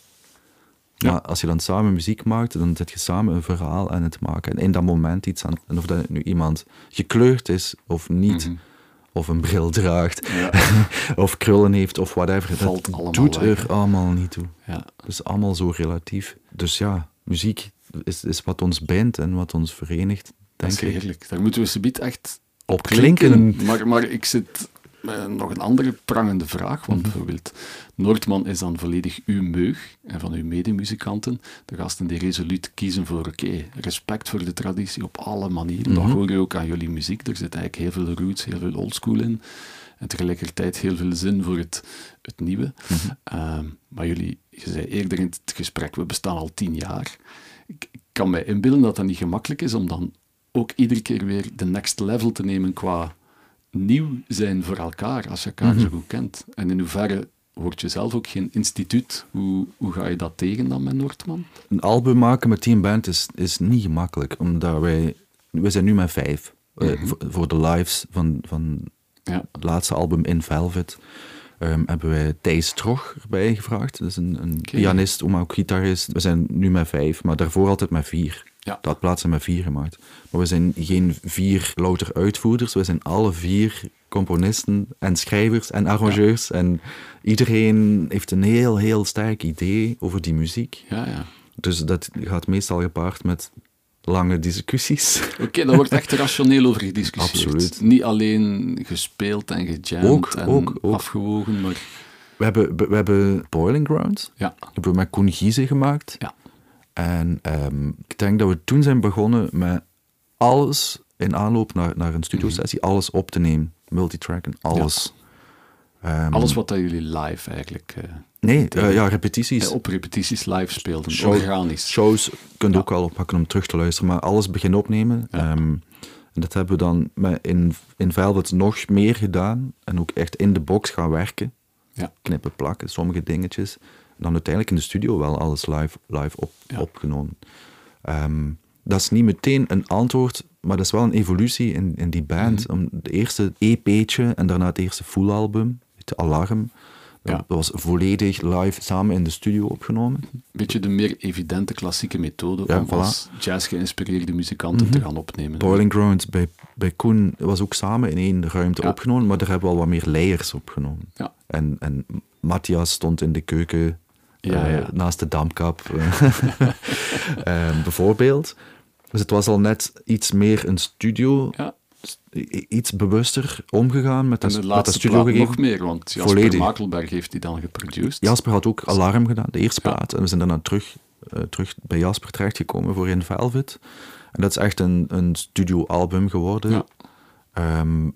Ja. Maar als je dan samen muziek maakt, dan zit je samen een verhaal aan het maken. En in dat moment iets aan... En of dat nu iemand gekleurd is of niet, Mhm. of een bril draagt, Ja. [laughs] of krullen heeft of whatever. Valt dat allemaal doet weg, er allemaal niet toe. ja. Het is allemaal zo relatief. Dus ja, muziek is, is wat ons bindt en wat ons verenigt, Dat denk is ik. heerlijk. Daar moeten we subiet echt Op klinken. Maar, maar ik zit met nog een andere prangende vraag. Want Mhm. bijvoorbeeld, Noordman is dan volledig uw meug en van uw medemuzikanten. De gasten die resoluut kiezen voor, oké, respect voor de traditie op alle manieren. Dat Mhm. hoor je ook aan jullie muziek. Er zit eigenlijk heel veel roots, heel veel oldschool in. En tegelijkertijd heel veel zin voor het, het nieuwe. Mhm. Ehm, maar jullie, je zei eerder in het gesprek, we bestaan al tien jaar. Ik, ik kan mij inbeelden dat dat niet gemakkelijk is om dan ook iedere keer weer de next level te nemen qua nieuw zijn voor elkaar, als je elkaar Mhm. zo goed kent. En in hoeverre word je zelf ook geen instituut? Hoe, hoe ga je dat tegen dan met Noordman? Een album maken met tien band is, is niet gemakkelijk, omdat wij... We zijn nu met vijf. Eh, Mhm. voor, voor de lives van, van Ja, het laatste album In Velvet ehm, hebben wij Thijs Trog erbij gevraagd. Dat is een, een pianist, maar ook gitarist. We zijn nu met vijf, maar daarvoor altijd met vier. Ja. Dat plaatsen met vier gemaakt. Maar we zijn geen vier louter uitvoerders. We zijn alle vier componisten en schrijvers en arrangeurs. En iedereen heeft een heel, heel sterk idee over die muziek. ja, ja. Dus dat gaat meestal gepaard met lange discussies. Oké, daar wordt echt rationeel over gediscussieerd. Absoluut. Niet alleen gespeeld en gejamd Ook, en ook, ook. afgewogen, maar We hebben, we hebben Boiling Ground. ja. hebben we met Koen Giezen gemaakt. Ja. En ehm, ik denk dat we toen zijn begonnen met alles in aanloop naar, naar een studiosessie, alles op te nemen. Multitrack en alles. Ehm, Alles wat dat jullie live eigenlijk eh, Nee, eh, ja, repetities. op repetities live speelden, organisch. Shows kun je Ja. ook wel oppakken om terug te luisteren, maar alles beginnen opnemen. Ja. Ehm, en dat hebben we dan met in, in Velvet nog meer gedaan. En ook echt in de box gaan werken. Ja. Knippen, plakken, sommige dingetjes. En dan uiteindelijk in de studio wel alles live, live op, Ja. opgenomen. Ehm, dat is niet meteen een antwoord, maar dat is wel een evolutie in, in die band. Mhm. Om de eerste EP'tje en daarna het eerste full album, het Alarm. Ja. Dat was volledig live samen in de studio opgenomen. beetje de meer evidente klassieke methode Ja, om voilà. Mhm. als jazz-geïnspireerde muzikanten te gaan opnemen. Boiling Ground bij, bij Koen was ook samen in één ruimte Ja. opgenomen, maar daar hebben we al wat meer layers opgenomen. Ja. En, en Matthias stond in de keuken eh, naast de damkap, [laughs] eh, [laughs] eh, bijvoorbeeld. Dus het was al net iets meer een studio, iets bewuster omgegaan met en de, de met laatste studio gegeven. nog meer, want Jasper Volledig. Makelberg heeft die dan geproduced. Jasper had ook Alarm gedaan, de eerste Ja. plaat. En we zijn daarna terug, eh, terug bij Jasper terechtgekomen voor In Velvet. En dat is echt een, een studioalbum geworden. Ja. Ehm,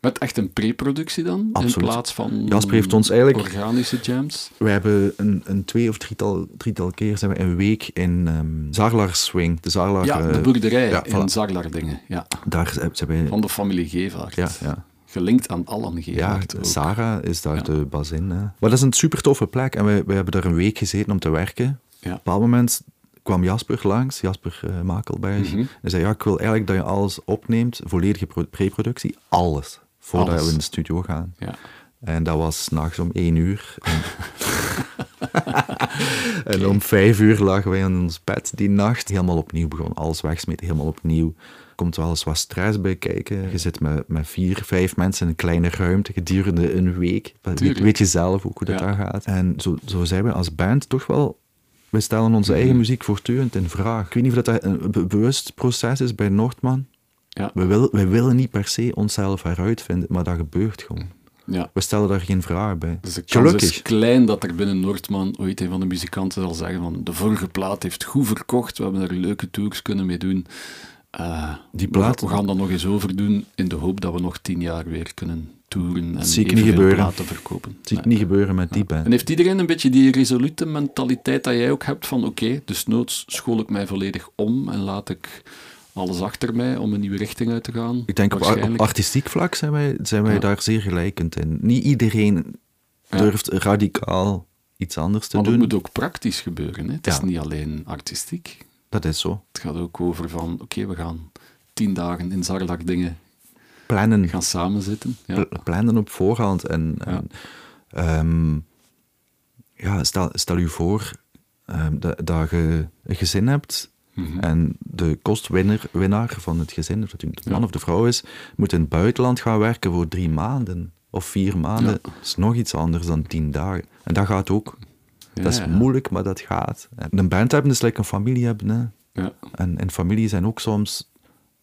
Met echt een pre-productie dan? Absoluut. In plaats van Jasper heeft ons eigenlijk- organische jams? We hebben een, een twee of drietal, drietal keer zijn we een week in ehm Zarlar Swing. De Zarlar, Ja, de eh, boerderij ja, in voilà. Zaglardingen. Ja. Daar zijn. Van de familie Gevaert. Ja, ja. Gelinkt aan Allan Ja, Gevaert ook. Sarah is daar Ja. de bazin. Hè. Maar dat is een super toffe plek en we, we hebben daar een week gezeten om te werken. Ja. Op een bepaald moment kwam Jasper langs, Jasper eh, Makelberg. Mhm. En zei, ja, ik wil eigenlijk dat je alles opneemt, volledige pro- pre-productie, alles, voordat Alles. we in de studio gaan. Ja. En dat was s'nachts om één uur. En, [laughs] en om vijf uur lagen wij in ons bed die nacht. Helemaal opnieuw begon. Alles wegsmeten, helemaal opnieuw. Komt wel eens wat stress bij kijken. Je zit met, met vier, vijf mensen in een kleine ruimte gedurende een week. Weet, weet je zelf ook hoe dat Ja. daar gaat. En zo, zo zijn we als band toch wel... We stellen onze Mhm. eigen muziek voortdurend in vraag. Ik weet niet of dat een be- bewust proces is bij Noordman. Ja. We, wil, we willen niet per se onszelf heruitvinden, maar dat gebeurt gewoon. ja. We stellen daar geen vraag bij. Dus de Gelukkig. is klein dat er binnen Noordman ooit een van de muzikanten zal zeggen van de vorige plaat heeft goed verkocht, we hebben er leuke tours kunnen mee doen. Eh, Die plaat- We, gaan dat nog eens overdoen in de hoop dat we nog tien jaar weer kunnen toeren en Zie ik niet evenveel gebeuren. platen verkopen. zie ik Nee. niet gebeuren met die En band. heeft iedereen een beetje die resolute mentaliteit dat jij ook hebt van oké, dus noods school ik mij volledig om en laat ik alles achter mij om een nieuwe richting uit te gaan? Ik denk op, artistiek vlak zijn wij, zijn wij Ja. daar zeer gelijkend in. Niet iedereen Ja. durft radicaal iets anders te Maar het doen. moet ook praktisch gebeuren. Hè? Het is niet alleen artistiek. Dat is zo. Het gaat ook over van, oké, we gaan tien dagen in Zarlak dingen Plannen, gaan samenzitten. Ja. pl- plannen op voorhand. En, en, ehm, ja, stel, stel u voor ehm, dat, dat je een gezin hebt Mhm. en de kostwinnaar winnaar van het gezin, of dat u de man Ja. of de vrouw is, moet in het buitenland gaan werken voor drie maanden of vier maanden. Ja. Dat is nog iets anders dan tien dagen. En dat gaat ook. Ja, dat is moeilijk, maar dat gaat. En een band hebben is like een familie hebben. Hè. Ja. En, en familie zijn ook soms...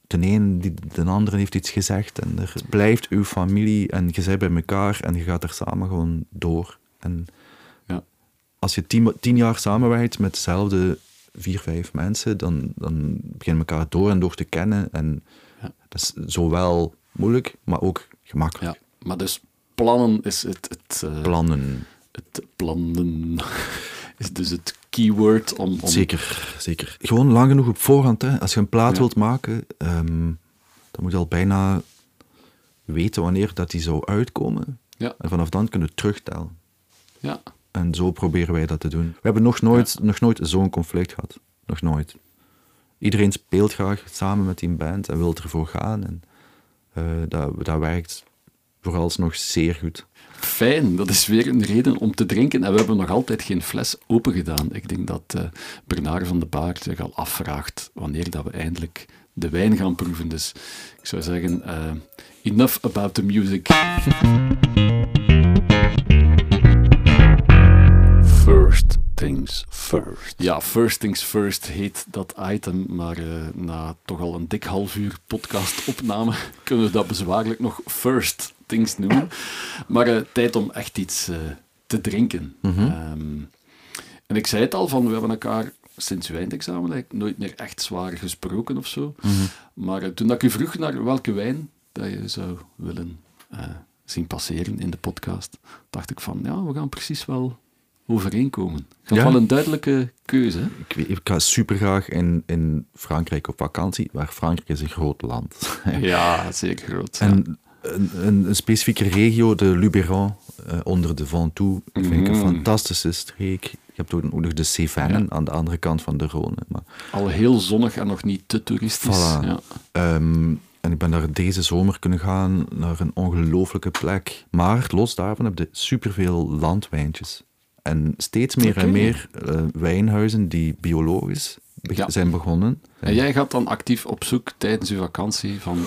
De een, die, de andere heeft iets gezegd en er blijft uw familie en je bent bij elkaar en je gaat er samen gewoon door. En Ja. als je tien, tien jaar samenwerkt met dezelfde vier, vijf mensen, dan, dan begin je elkaar door en door te kennen. En Ja. dat is zowel moeilijk, maar ook gemakkelijk. ja, maar dus plannen is het... het eh, Plannen. Het plannen [laughs] is dus het keyword om... om Zeker, zeker. Gewoon lang genoeg op voorhand. Hè. Als je een plaat Ja. wilt maken, ehm, dan moet je al bijna weten wanneer dat die zou uitkomen. Ja, En vanaf dan kunnen we terugtellen. ja. En zo proberen wij dat te doen. We hebben nog nooit, nog nooit zo'n conflict gehad. Nog nooit. Iedereen speelt graag samen met die band en wil ervoor gaan. En eh, dat, dat werkt vooralsnog zeer goed. Fijn, dat is weer een reden om te drinken. En we hebben nog altijd geen fles open gedaan. Ik denk dat eh Bernard van de Baart zich al afvraagt wanneer dat we eindelijk de wijn gaan proeven. Dus ik zou zeggen, eh, enough about the music. [laughs] things first. Ja, first things first heet dat item, maar eh, na toch al een dik half uur podcastopname [laughs] kunnen we dat bezwaarlijk nog first things noemen. Maar eh, tijd om echt iets eh, te drinken. Ehm, en ik zei het al, van, we hebben elkaar sinds uw eindexamen eigenlijk nooit meer echt zwaar gesproken of zo. Maar eh, toen dat ik u vroeg naar welke wijn dat je zou willen zien passeren in de podcast, dacht ik van, ja, we gaan precies wel overeenkomen. Het gaat Ja. wel een duidelijke keuze. hè? Ik, weet- ik ga super graag in, in Frankrijk op vakantie, waar Frankrijk is een groot land. [laughs] Ja, zeker groot. ja. En een, een, een specifieke regio, de Luberon, eh, onder de Ventoux, vind ik een Mhm. fantastische streek. Je hebt ook nog de Cévennen aan de andere kant van de Rhône. Maar, Al heel zonnig en nog niet te toeristisch. Voilà. Ehm, en ik ben daar deze zomer kunnen gaan naar een ongelooflijke plek. Maar los daarvan heb je superveel landwijntjes. En steeds meer en meer eh, wijnhuizen die biologisch Ja. zijn begonnen. En jij gaat dan actief op zoek tijdens je vakantie van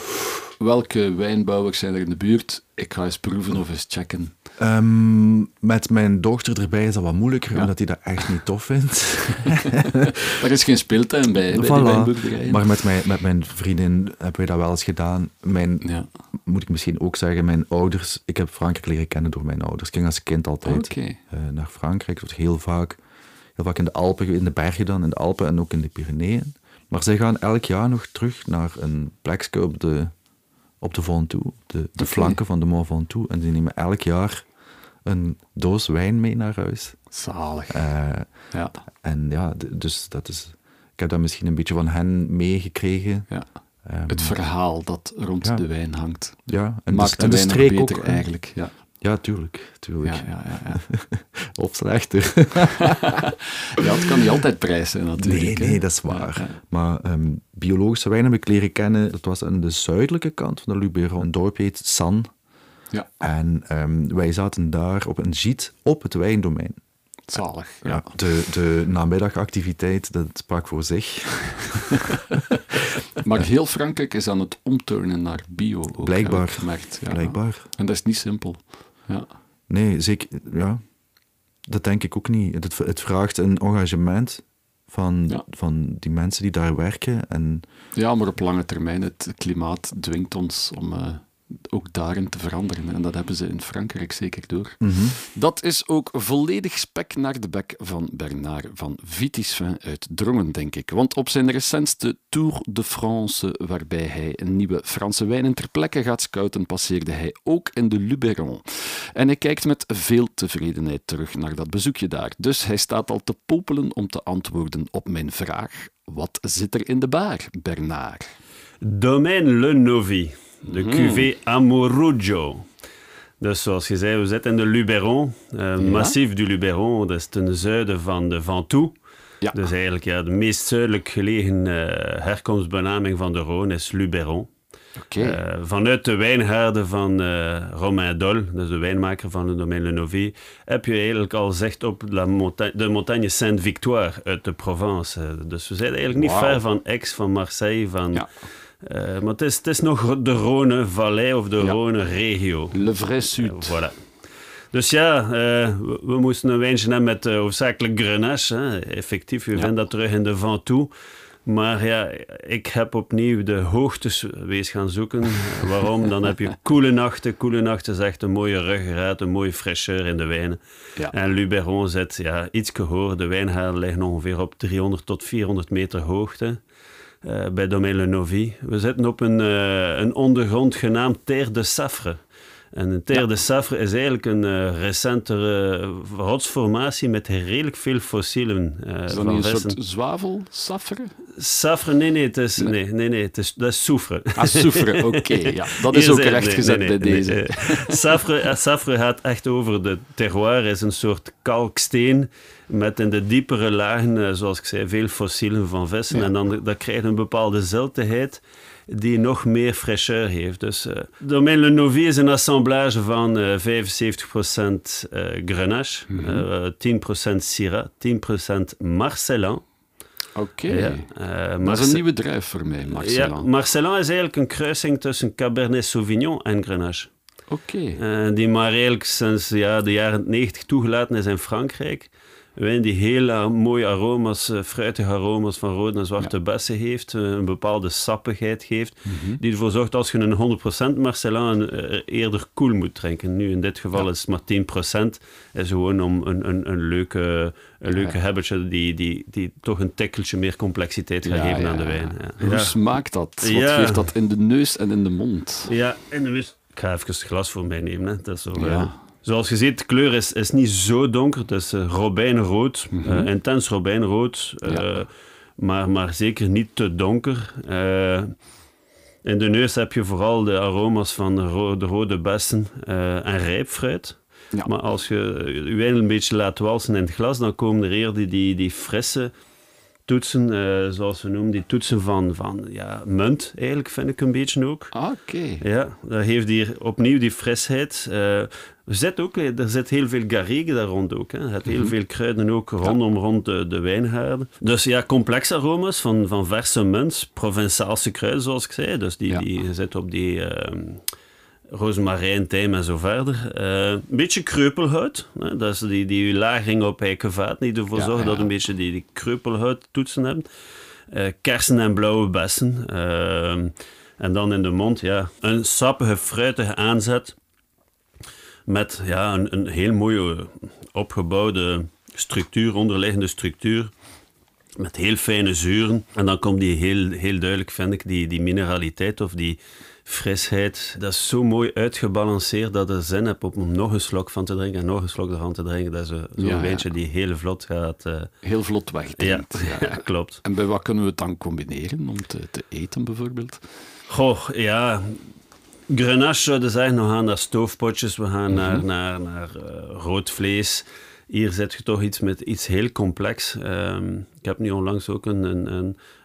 welke wijnbouwers zijn er in de buurt? Ik ga eens proeven of eens checken. Ehm, met mijn dochter erbij is dat wat moeilijker, Ja. omdat hij dat echt niet tof vindt. [laughs] Er is geen speeltuin bij, bij Voilà. Maar met mijn, met mijn vriendin hebben wij dat wel eens gedaan. Mijn, Ja, Moet ik misschien ook zeggen, mijn ouders... Ik heb Frankrijk leren kennen door mijn ouders. Ik ging als kind altijd eh, naar Frankrijk. Dat was heel vaak, heel vaak in de Alpen, in de bergen dan, in de Alpen en ook in de Pyreneeën. Maar zij gaan elk jaar nog terug naar een plekje op de, op de Ventoux, de, de flanken van de Mont Ventoux. En die nemen elk jaar een doos wijn mee naar huis. Zalig. Eh, Ja, en ja, dus dat is... Ik heb dat misschien een beetje van hen meegekregen. ja. Ehm, Het verhaal dat rond Ja. de wijn hangt. ja, en Maakt de, en de streek beter ook. eigenlijk. Ja, Ja, tuurlijk. tuurlijk. ja, ja, ja, ja. [laughs] Of slechter. [laughs] ja, het kan niet altijd prijzen Nee, natuurlijk. hè. nee, dat is waar. Ja. Maar ehm, biologische wijn heb ik leren kennen. Dat was aan de zuidelijke kant van de Luberon. Een dorp heet San. Ja, En ehm, wij zaten daar op een giet op het wijndomein. zalig. Ja. Ja, de, de namiddagactiviteit, dat sprak voor zich. [laughs] Maar heel Frankrijk is aan het omturnen naar bio. Ook, Blijkbaar. gemerkt. Ja. Blijkbaar. En dat is niet simpel. Ja. Nee, zeker. Ja, dat denk ik ook niet. Het, het vraagt een engagement van, Ja. van die mensen die daar werken. En ja, maar op lange termijn, het klimaat dwingt ons om eh, ook daarin te veranderen. En dat hebben ze in Frankrijk zeker door. Dat is ook volledig spek naar de bek van Bernard van Vitisvin uit Drongen, denk ik. Want op zijn recentste Tour de France, waarbij hij een nieuwe Franse wijnen ter plekke gaat scouten, passeerde hij ook in de Luberon. En hij kijkt met veel tevredenheid terug naar dat bezoekje daar. Dus hij staat al te popelen om te antwoorden op mijn vraag. Wat zit er in de baar, Bernard? Domaine Le Novi, de cuvée Amoroggio. Dus zoals je zei, we zitten in de Luberon, eh, massief du Luberon, dat is ten zuiden van de Ventoux. Ja. Dus eigenlijk ja, de meest zuidelijk gelegen eh, herkomstbenaming van de Rhône is Luberon. Eh, vanuit de wijngaarden van Romain Dol, dus de wijnmaker van het domein Le Novi, heb je eigenlijk al zicht op la monta- de montagne Sainte-Victoire uit de Provence. Dus we zijn eigenlijk niet ver van Aix, van Marseille, van... Ja. Eh, maar het is, het is nog de Rhône-vallei of de Ja. Rhône-regio. Le vrai Sud. Voilà. Dus ja, eh, we, we moesten een wijntje hebben met eh, hoofdzakelijk Grenache. Hè. Effectief, Ja. vinden dat terug in de Ventoux. Maar ja, ik heb opnieuw de hoogtes wees gaan zoeken. Waarom? Dan heb je [laughs] koele nachten. Koele nachten is echt een mooie ruggengraat, een mooie fraîcheur in de wijnen. Ja. En Luberon zit ja, iets hoger. De wijngaarden liggen ongeveer op 300 tot 400 meter hoogte. Eh, bij Domaine Le Novi. We zitten op een, eh, een ondergrond genaamd Terre de Safre. En een Terre de Safre is eigenlijk een eh, recentere rotsformatie met redelijk veel fossielen. eh, Is dat van een soort zwavel? Safre, nee, nee, het is, nee. Nee, nee, het is, dat is soufre. Ah, soufre, [laughs] oké. ja. Dat is ook rechtgezet nee, nee, bij deze. [laughs] Safre, eh, Safre gaat echt over de terroir, is een soort kalksteen met in de diepere lagen, eh, zoals ik zei, veel fossielen van vissen. Ja. En dan dat krijgt een bepaalde ziltigheid die nog meer fraîcheur heeft. Dus eh Domaine Le Novi is een assemblage van eh 75% eh, Grenache, Mhm. eh, 10% Syrah, 10% Marcellan. Oké. Ja, eh, Dat is Marce- een nieuwe druif voor mij, ja, Marcelin. Marcellan is eigenlijk een kruising tussen Cabernet Sauvignon en Grenache. Oké. Eh, die maar eigenlijk sinds ja, de jaren 90 toegelaten is in Frankrijk. Een wijn die heel eh, mooie aroma's, eh, fruitige aroma's van rode en zwarte bessen heeft, eh, een bepaalde sappigheid geeft, Mhm. die ervoor zorgt als je een 100% Marcelin eh, eerder koel moet drinken. Nu in dit geval Ja. is het maar 10%, is gewoon om een, een, een leuke, een leuke habitje die, die, die toch een tikkeltje meer complexiteit gaat geven aan de wijn. Hoe smaakt dat? Wat geeft dat in de neus en in de mond? Ja, en dan is... Ik ga even het glas voor mij nemen. Hè. Dat is zo, Ja. Zoals je ziet, de kleur is, is niet zo donker. Het is robijnrood, eh, intens robijnrood. eh, Mhm. Ja. maar, maar zeker niet te donker. Eh, in de neus heb je vooral de aroma's van de, ro- de rode bessen en rijpfruit. Ja. Maar als je je wijn een beetje laat walsen in het glas, dan komen er eerder die, die, die frisse toetsen, zoals we noemen, die toetsen van, van ja, munt, eigenlijk vind ik een beetje ook. Ah, Oké. Ja, dat heeft hier opnieuw die frisheid. Er, zit ook, er zit heel veel garrigue daar rond ook. Hè. Er zit heel veel kruiden ook rondom rond de, de wijngaarden. Dus ja, complexe aroma's van, van verse munt, Provençaalse kruiden zoals ik zei. Dus die, Ja. die zitten op die ehm rozemarijn, tijm en zo verder. Eh, een beetje kreupelhout. Hè. Dat is die, die lagering op eikenvaat die ervoor zorgt dat een beetje die, die kreupelhout toetsen hebben. Eh, kersen en blauwe bessen. Ehm, en dan in de mond, ja, een sappige, fruitige aanzet. Met ja, een, een heel mooie opgebouwde structuur, onderliggende structuur. met heel fijne zuren. En dan komt die heel, heel duidelijk, vind ik, die, die mineraliteit of die frisheid. Dat is zo mooi uitgebalanceerd dat je zin hebt om nog een slok van te drinken en nog een slok ervan te drinken. Dat is zo- zo'n Ja, ja. wijntje die heel vlot gaat. eh, Heel vlot ja, wegdrinkt. [laughs] ja, klopt. En bij wat kunnen we het dan combineren om te, te eten bijvoorbeeld? Goh, ja. Grenache zouden zeggen, we gaan naar stoofpotjes, we gaan naar, naar, naar eh, rood vlees. Hier zit je toch iets met iets heel complex. Ehm, ik heb nu onlangs ook een,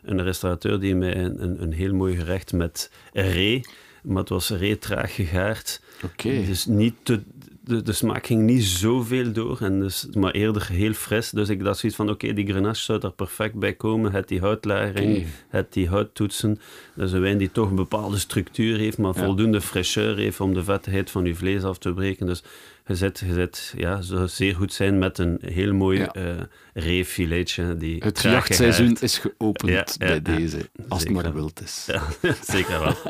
een, restaurateur die mij een, een, een heel mooi gerecht met ree, maar het was ree traag gegaard. Oké. Dus niet te, de, de smaak ging niet zoveel door, en dus, maar eerder heel fris. Dus ik dacht zoiets van, oké, die grenache zou er perfect bij komen. Het die houtlagering, Oké. het die houttoetsen. Dat is een wijn die toch een bepaalde structuur heeft, maar Ja. voldoende fraîcheur heeft om de vettigheid van je vlees af te breken. Dus je zit, je zit, ja, zou zeer goed zijn met een heel mooi Ja. eh reefiletje. Die Het jachtseizoen is geopend Ja, bij deze, als het maar wild is. Ja, [laughs] zeker wel. [laughs]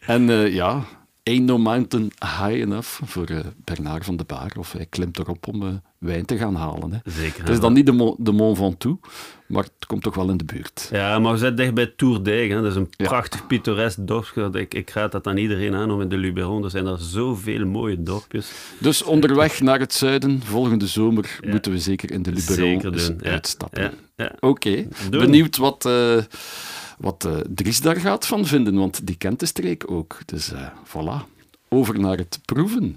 En eh, ja, Ain't No Mountain High Enough voor eh, Bernard van de Baar. Of hij klimt erop om eh, wijn te gaan halen. Hè. Zeker. Het is dan niet de, Mo- de Mont Ventoux, maar het komt toch wel in de buurt. Ja, maar we zitten dicht bij Toerdijk. Hè. Dat is een Ja. prachtig pittoresk dorpje. Ik, ik raad dat aan iedereen aan om in de Luberon. Er zijn er zoveel mooie dorpjes. Dus onderweg naar het zuiden, volgende zomer, Ja. moeten we zeker in de Luberon Zeker eens doen. Ja. uitstappen. Oké, benieuwd wat, eh, wat eh, Dries daar gaat van vinden, want die kent de streek ook. Dus eh voilà, over naar het proeven.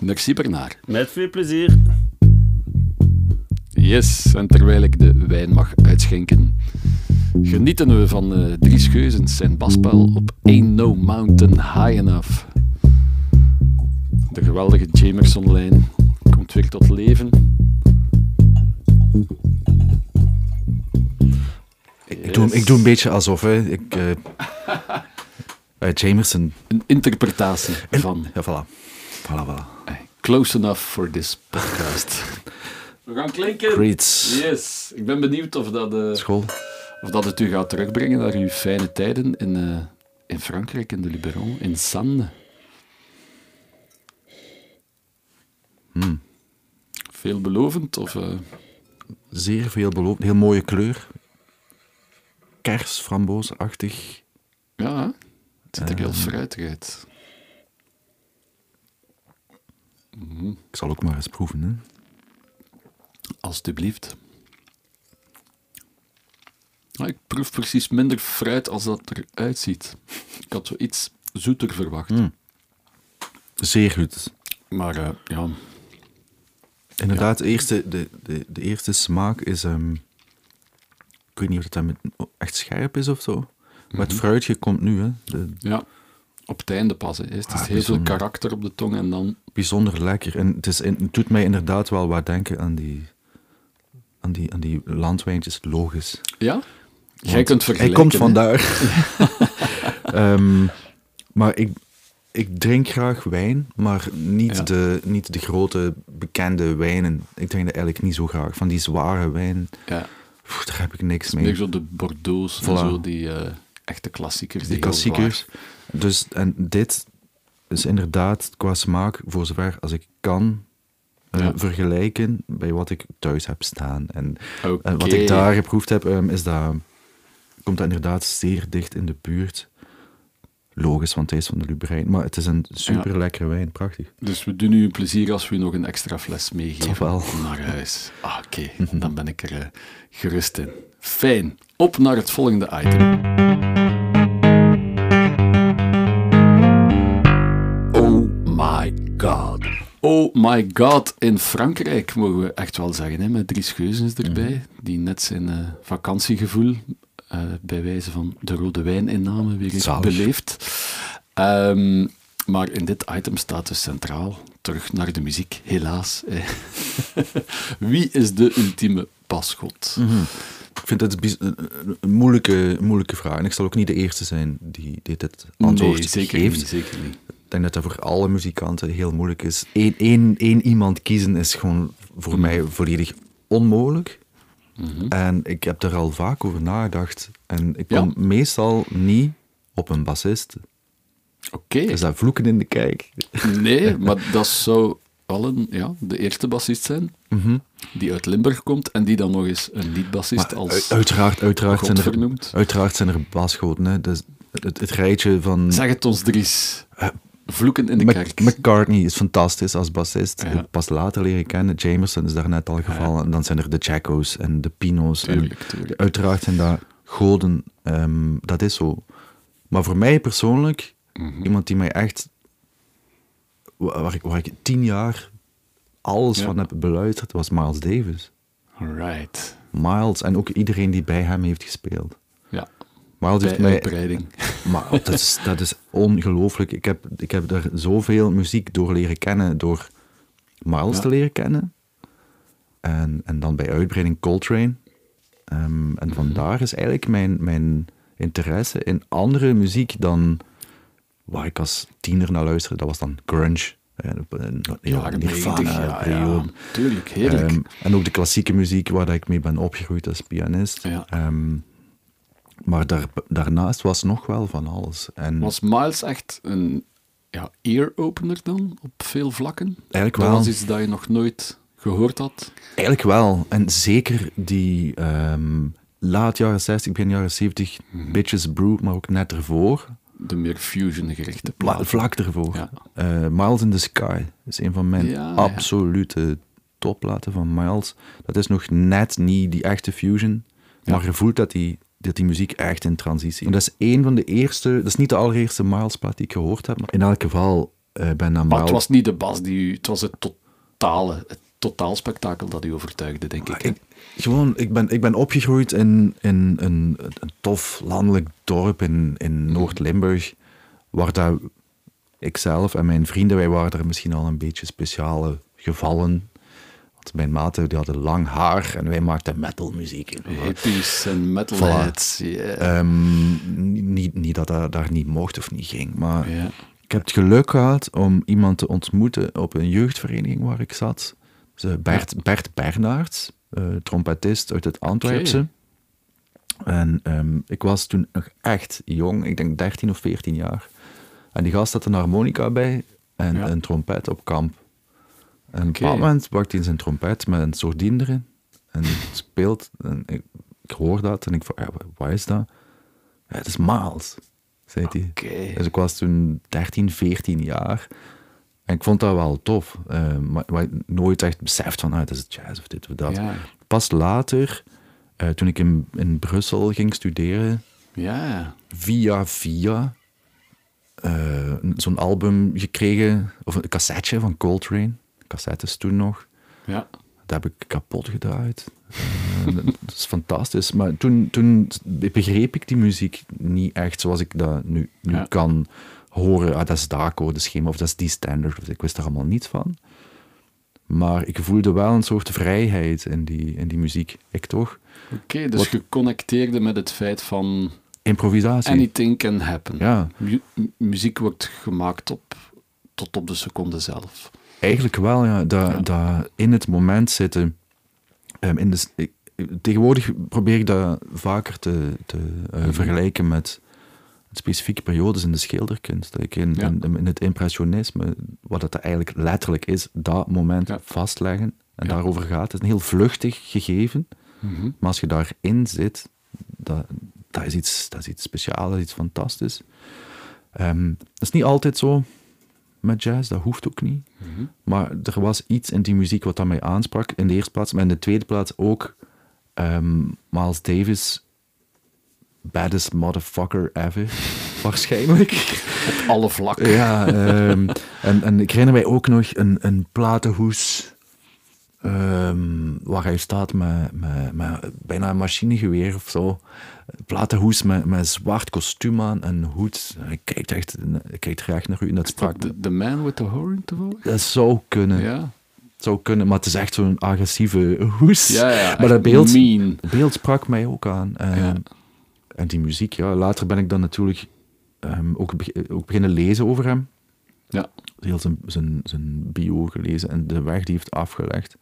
Merci Bernard. Met veel plezier. Yes, en terwijl ik de wijn mag uitschenken, genieten we van eh Dries Geuzens zijn baspel op Ain't No Mountain High Enough. De geweldige Jamerson-lijn komt weer tot leven. Ik, doe, ik doe een beetje alsof, hè. Ik, eh [laughs] eh, Jamerson. Een interpretatie van Ja, voilà. Voilà, voilà. eh, Close Enough for this podcast. [laughs] We gaan klinken. Great. Yes, ik ben benieuwd of dat, eh, School. of dat het u gaat terugbrengen naar uw fijne tijden in, eh, in Frankrijk, in de Luberon, in Sanne. Hmm. Veelbelovend of... eh, Zeer veelbelovend. Heel mooie kleur. Kers, framboosachtig. ja, hè? het ziet er heel Eh. fruitig uit. Ik zal ook maar eens proeven, hè. Alsjeblieft. Ah, ik proef precies minder fruit als dat eruit ziet. Ik had zoiets zoeter verwacht. Mm. Zeer goed. Maar eh, ja, Inderdaad, de, eerste, de, de, de eerste smaak is... ehm, weet niet of het dan met, echt scherp is of zo. Maar het fruitje komt nu, hè. De, ja, op het einde pas. hè. Eerst is Ah, heel veel karakter op de tong en dan... bijzonder lekker. En het, is, het doet mij inderdaad wel wat denken aan die, aan die, aan die landwijntjes. Logisch. Ja? Jij Want kunt Hij vergelijken. komt hè? vandaar. [laughs] [laughs] Ehm, maar ik, ik drink graag wijn, maar niet, Ja. de, niet de grote bekende wijnen. Ik drink dat eigenlijk niet zo graag. Van die zware wijn, Ja, pff, daar heb ik niks meer mee. zo de Bordeaux en Voilà. zo, die eh, echte klassiekers. Die klassiekers. Dus, en dit is inderdaad qua smaak, voor zover als ik kan, eh, Ja. vergelijken bij wat ik thuis heb staan. En, en wat ik daar geproefd heb, ehm, is dat, komt dat inderdaad zeer dicht in de buurt. Logisch, want hij is van de Luberijn. Maar het is een super lekkere wijn, prachtig. Dus we doen u een plezier als we u nog een extra fles meegeven Toch wel. naar huis. Ah, Oké, [laughs] dan ben ik er eh, gerust in. Fijn. Op naar het volgende item. Oh my god. Oh my god, in Frankrijk mogen we echt wel zeggen, hè, met Dries Geuzens erbij, die net zijn eh, vakantiegevoel eh, bij wijze van de rode wijninname weer Zalig. beleefd. Ehm, maar in dit item staat dus centraal, terug naar de muziek, helaas. eh. [laughs] Wie is de ultieme pasgod? Ik vind het een, moeilijke, moeilijke vraag. En ik zal ook niet de eerste zijn die dit antwoord nee, zeker geeft. niet, zeker niet. Ik denk dat dat voor alle muzikanten heel moeilijk is. Eén, één, één iemand kiezen is gewoon voor mij volledig onmogelijk. En ik heb er al vaak over nagedacht. En ik Ja? kom meestal niet op een bassist. Oké. Is dat vloeken in de kijk? Nee, [laughs] maar dat zou allen ja, de eerste bassist zijn, Mhm. die uit Limburg komt en die dan nog eens een niet-bassist als uiteraard, uiteraard, zijn er, uiteraard zijn er. Hè. Dus het, het rijtje van... Zeg het ons, Dries. Vloeken in de kerk. McCartney is fantastisch als bassist. Ja. Pas later leren kennen. Jamerson is daar net al gevallen. En dan zijn er de Jacko's en de Pino's. En Tuurlijk, tuurlijk. uiteraard zijn dat goden. ehm, dat is zo. Maar voor mij persoonlijk, Mhm. iemand die mij echt... wa- Waar ik, waar ik tien jaar alles Ja. van heb beluisterd, was Miles Davis. Right. Miles en ook iedereen die bij hem heeft gespeeld. Miles bij heeft mij uitbreiding. [laughs] maar dat is, dat is ongelooflijk. Ik heb, ik heb daar zoveel muziek door leren kennen, door Miles Ja. te leren kennen. En, en dan bij uitbreiding Coltrane. Ehm, Mhm. en vandaar is eigenlijk mijn, mijn interesse in andere muziek dan waar ik als tiener naar luisterde. Dat was dan grunge. eh, en- ja, Jaren Nirvana, 90, ja. Tuurlijk, heerlijk. Ehm, en ook de klassieke muziek waar ik mee ben opgegroeid als pianist. Ja. Ehm, maar daar, daarnaast was nog wel van alles. En Was Miles echt een ja, ear-opener dan, op veel vlakken? Eigenlijk Dat wel. was iets dat je nog nooit gehoord had? eigenlijk wel. En zeker die ehm, laat jaren 60, begin jaren 70, Mhm. Bitches Brew, maar ook net ervoor. De meer fusion-gerichte plaat. vlak ervoor. Ja. Eh, Miles in the Sky is een van mijn Ja, ja. absolute topplaten van Miles. Dat is nog net niet die echte fusion, maar je voelt dat die, dat die muziek echt in transitie is. Dat is een van de eerste, dat is niet de allereerste Miles-plaat die ik gehoord heb, maar in elk geval eh ben naar Maar het was niet de bas die u... Het was het totale, het totaalspektakel dat u overtuigde, denk ik. hè? Ik, gewoon, ik ben, ik ben opgegroeid in, in een, een tof landelijk dorp in, in Noord-Limburg, waar dat ikzelf en mijn vrienden, wij waren er misschien al een beetje speciale gevallen. Want mijn maten die hadden lang haar en wij maakten metalmuziek. Hippies en metalheads. ja. Ehm, niet, niet dat dat daar niet mocht of niet ging, maar ik heb het geluk gehad om iemand te ontmoeten op een jeugdvereniging waar ik zat. Bert, Bert eh, trompetist uit het Antwerpse. En ehm, ik was toen nog echt jong, ik denk 13 of 14 jaar. En die gast had een harmonica bij en Ja. een trompet op kamp. En op een bepaald moment pakt hij zijn trompet met een soordien erin. En [laughs] speelt. En ik, ik hoor dat en ik vraag, ja, wat is dat? Ja, het is Miles, zei hij. Dus ik was toen 13, 14 jaar. En ik vond dat wel tof. eh, maar, maar nooit echt beseft van, ah, dat is jazz of dit of dat. Ja. Pas later, eh, toen ik in, in Brussel ging studeren, Ja. via via eh, zo'n album gekregen, of een cassetje van Coltrane. Cassettes toen nog. Ja. Dat heb ik kapot gedraaid. Eh, [laughs] dat is fantastisch. Maar toen, toen begreep ik die muziek niet echt zoals ik dat nu, nu Ja. kan horen. Ah, dat is de akkoordenschema of dat is die standard. Ik wist er allemaal niets van. Maar ik voelde wel een soort vrijheid in die, in die muziek. Ik toch? Oké, dus Wat- je connecteerde met het feit van Improvisatie. anything can happen. Ja, Mu- muziek wordt gemaakt op, tot op de seconde zelf. Eigenlijk wel. Ja. Dat, Ja. dat in het moment zitten. Ehm, in de, ik- tegenwoordig probeer ik dat vaker te, te eh, Mhm. vergelijken met specifieke periodes in de schilderkunst. Dat ik in, Ja. in, in het impressionisme, wat het eigenlijk letterlijk is, dat moment Ja. vastleggen. En Ja. daarover gaat. Het is een heel vluchtig gegeven. Mhm. Maar als je daarin zit, dat, dat, is, iets, dat is iets speciaals, dat is iets fantastisch. Ehm, dat is niet altijd zo met jazz, dat hoeft ook niet. Mhm. Maar er was iets in die muziek wat dat mij aansprak, in de eerste plaats. Maar in de tweede plaats ook ehm, Miles Davis, baddest motherfucker ever, [laughs] waarschijnlijk. Op alle vlakken. Ja, ehm, en, en ik herinner mij ook nog een, een platenhoes ehm, waar hij staat met, met, met bijna een machinegeweer of zo. Platenhoes met, met zwart kostuum aan en hoed. Hij kijkt echt hij kijkt recht naar u en dat sprak. De, the Man with the Horn toevallig? Dat zou kunnen. Ja. zou kunnen, maar het is echt zo'n agressieve hoes. Ja, ja. maar dat beeld, Mean. beeld sprak mij ook aan. En, Ja. en die muziek, ja. Later ben ik dan natuurlijk ehm, ook, ook beginnen lezen over hem. Ja. Heel zijn, zijn, zijn bio gelezen en de weg die hij heeft afgelegd.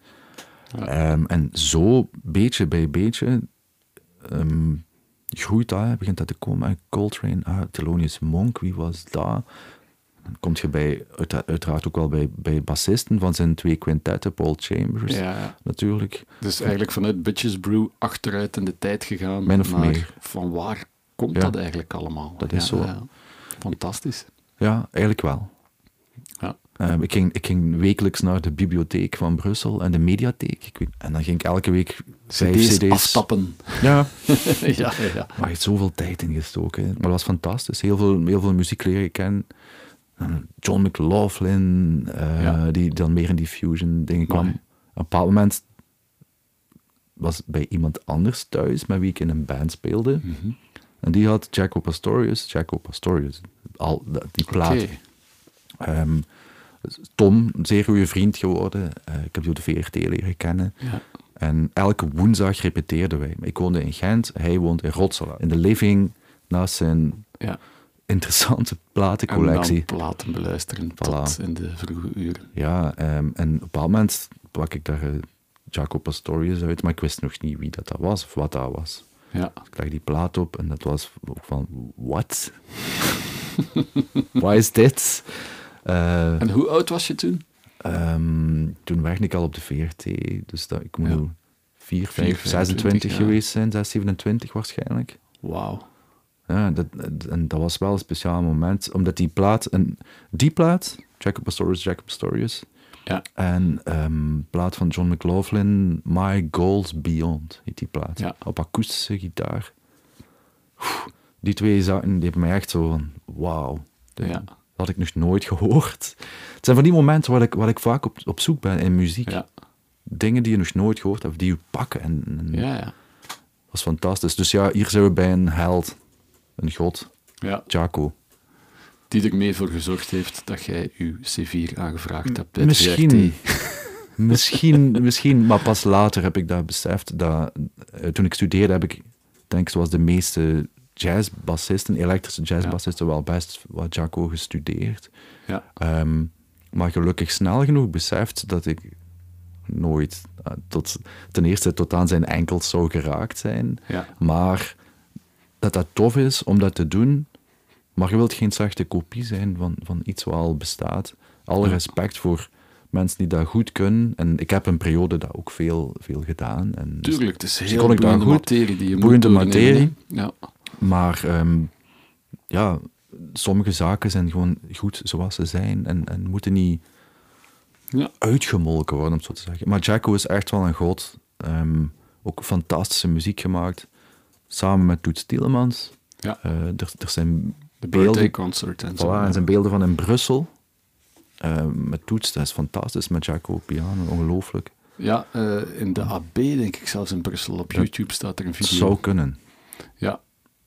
Ja. Ehm, en zo, beetje bij beetje, ehm, groeit dat, hè, begint dat te komen. En Coltrane, ah, Thelonious Monk, wie was dat? Dan kom je bij, uitera- uiteraard ook wel bij, bij bassisten van zijn twee quintetten, Paul Chambers Ja, natuurlijk. Dus eigenlijk vanuit Bitches Brew achteruit in de tijd gegaan. Min of meer. Van waar komt Ja. dat eigenlijk allemaal? Dat is Ja, zo. Fantastisch. Ja, eigenlijk wel. Ehm, ik, ging, ik ging wekelijks naar de bibliotheek van Brussel en de mediatheek. Ik weet, en dan ging ik elke week CD's, cd's... aftappen. [laughs] Ja, ja, [laughs] ja, ja. maar je zoveel tijd in gestoken. Maar dat was fantastisch. Heel veel, heel veel muziek leren kennen. En John McLaughlin, eh, Ja. die dan meer in die fusion dingen kwam. Op een bepaald moment was bij iemand anders thuis met wie ik in een band speelde. Mhm. En die had Jaco Pastorius, Jaco Pastorius, al die plaat. Tom, een zeer goede vriend geworden. Eh, ik heb die op de VRT leren kennen. Ja. En elke woensdag repeteerden wij. Ik woonde in Gent, hij woont in Rotselaar. In de living, naast zijn ja. interessante En platencollectie. dan platen beluisteren Voilà. tot in de vroege uren. Ja, ehm, en op een bepaald moment pak ik daar eh, Jaco Pastorius uit, maar ik wist nog niet wie dat, dat was of wat dat was. Ja. Ik leg die plaat op en dat was ook van, what? [laughs] Wat is dit? Eh, En hoe oud was je toen? Ehm, toen werkte ik al op de VRT, dus dat, ik moet Ja. 4, 5, 25, 26 ja. geweest zijn, 6, 27 waarschijnlijk. Wauw. Ja, dat, en dat was wel een speciaal moment, omdat die plaat, en die plaat, Jacob Pastorius, Jacob Pastorius, Ja. en ehm plaat van John McLaughlin, My Goals Beyond, heet die plaat, Ja. op akoestische gitaar. Die twee zaken, die hebben mij echt zo van, wauw, Ja. Had ik nog nooit gehoord. Het zijn van die momenten waar ik, waar ik vaak op, op zoek ben in muziek. Ja. Dingen die je nog nooit gehoord hebt, die je pakken. En, en Ja, ja. Dat was fantastisch. Dus ja, hier zijn we bij een held, een god, ja. Jaco. Die er mee voor gezorgd heeft dat jij je C4 aangevraagd hebt bij Misschien. [laughs] Misschien, misschien, maar pas later heb ik dat beseft. Dat, eh, toen ik studeerde heb ik, denk ik, zoals de meeste jazzbassisten, elektrische jazzbassisten, wel best wat Jaco gestudeerd. Ja. Ehm, maar gelukkig snel genoeg beseft dat ik nooit eh, tot, ten eerste tot aan zijn enkels zou geraakt zijn. Ja. Maar dat dat tof is om dat te doen. Maar je wilt geen slechte kopie zijn van, van iets wat al bestaat. Alle Ja. respect voor mensen die dat goed kunnen. En ik heb een periode dat ook veel, veel gedaan. En dus- Tuurlijk, het is dus heel kon ik daar boeiende goed- materie die je boeiende moet materie. Ja. Maar ehm, ja, sommige zaken zijn gewoon goed zoals ze zijn. En, en moeten niet Ja. uitgemolken worden, om het zo te zeggen. Maar Jacko is echt wel een god. Ehm, ook fantastische muziek gemaakt. Samen met Toets Tielemans. Ja. Eh, er, er zijn De beelden, concert en voilà, zo. er zijn beelden van in Brussel. Eh, met Toets, dat is fantastisch. Met Jacko op piano, ongelooflijk. Ja, eh, in de AB, denk ik zelfs in Brussel. Op YouTube staat er een Het video. zou kunnen. Ja,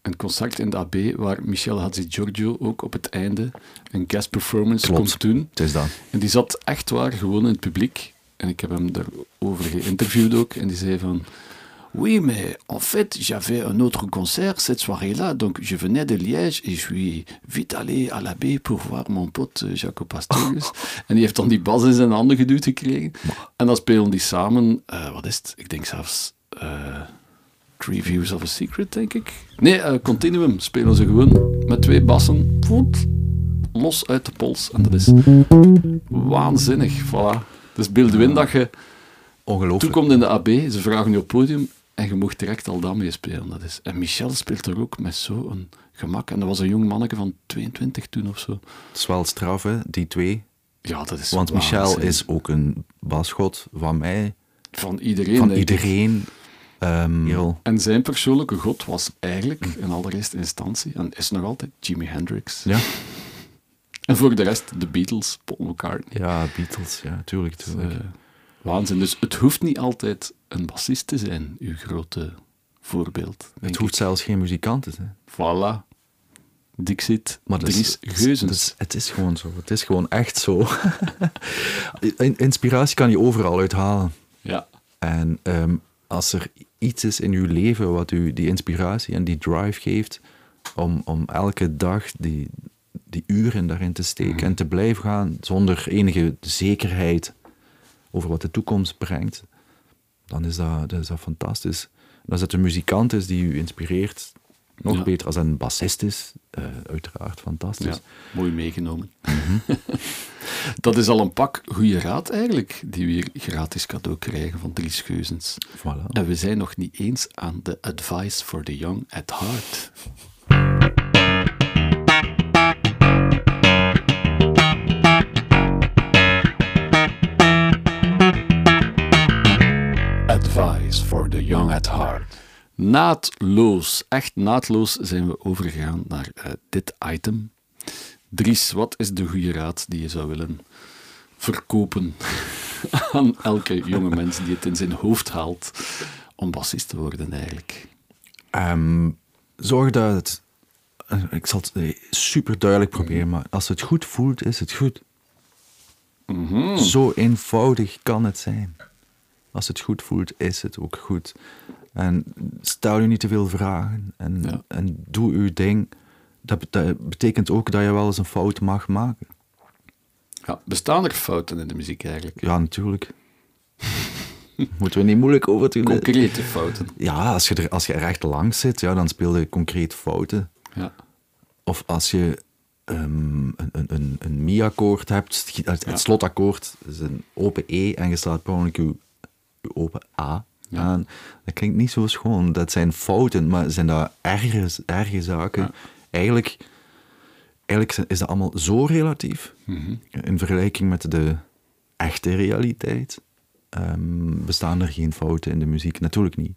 een concert in de AB waar Michel Hadzi-Giorgio ook op het einde een guest performance Klopt. komt doen. Het is dat. En die zat echt waar gewoon in het publiek. En ik heb hem daarover geïnterviewd ook. En die zei van... Oui, mais en fait, j'avais un autre concert cette soirée-là. Donc, je venais de Liège et je suis vite allé à la baie pour voir mon pote euh, Jacob Pastorius. [laughs] en die heeft dan die bas in zijn handen geduwd gekregen. En dan spelen die samen... eh, wat is het? Ik denk zelfs... eh, Three Views of a Secret, denk ik. Nee, eh, Continuum spelen ze gewoon met twee bassen. Voet, los uit de pols. En dat is waanzinnig. Voilà. Dus beeld in dat je Ongelooflijk. toekomt in de AB, ze vragen je op podium en je mocht direct al dat meespelen. Dat is. En Michel speelt er ook met zo'n gemak. En dat was een jong manneke van 22 toen of zo. Het is wel straf, hè, die twee. Ja, dat is Want Michel waanzin. is ook een basgod van mij, van iedereen. van ik. Ehm, heel. En zijn persoonlijke god was eigenlijk in allereerste instantie, en is nog altijd, Jimi Hendrix. Ja. En voor de rest de Beatles, Paul McCartney. ja, Beatles, ja, tuurlijk. Dus, eh, waanzin. Dus het hoeft niet altijd een bassist te zijn, uw grote voorbeeld. het hoeft zelfs geen muzikant te zijn. ik. Voilà. Dixit, Maar dat Dries is, Geuzens. het is gewoon zo. Het is gewoon echt zo. [laughs] In- Inspiratie kan je overal uithalen. ja. En ehm, als er iets is in uw leven wat u die inspiratie en die drive geeft om, om elke dag die, die uren daarin te steken Mhm. en te blijven gaan zonder enige zekerheid over wat de toekomst brengt, dan is dat, dat is dat fantastisch. En als het een muzikant is die u inspireert, nog Ja. beter als een bassist is eh, uiteraard fantastisch. Ja, mooi meegenomen. [laughs] dat is al een pak goede raad eigenlijk, die we hier gratis cadeau krijgen van Dries Geuzens. Voilà. En we zijn nog niet eens aan de Advice for the Young at Heart. Advice for the Young at Heart. Naadloos, echt naadloos zijn we overgegaan naar eh, dit item. Dries, wat is de goede raad die je zou willen verkopen [laughs] aan elke jonge mens die het in zijn hoofd haalt om bassist te worden eigenlijk? Ehm, zorg dat het. eh, Ik zal het super duidelijk proberen, maar als het goed voelt, is het goed. Zo eenvoudig kan het zijn. Als het goed voelt, is het ook goed. En stel je niet te veel vragen en, Ja. en doe uw ding. Dat, bet- dat betekent ook dat je wel eens een fout mag maken. Ja, bestaan er fouten in de muziek eigenlijk? Ja, natuurlijk. [laughs] Moeten we niet moeilijk over doen. Concrete fouten. Ja, als je, er, als je er echt langs zit, ja, dan speel je concreet fouten. Ja. Of als je ehm, een, een, een, een mi-akkoord hebt, het, het Ja. slotakkoord is een open E en je slaat per ongeluk je, je open A Ja. Dat klinkt niet zo schoon. Dat zijn fouten, maar zijn dat erge, erge zaken? Ja. Eigenlijk, eigenlijk is dat allemaal zo relatief Mhm. in vergelijking met de echte realiteit. ehm, bestaan er geen fouten in de muziek? Natuurlijk niet.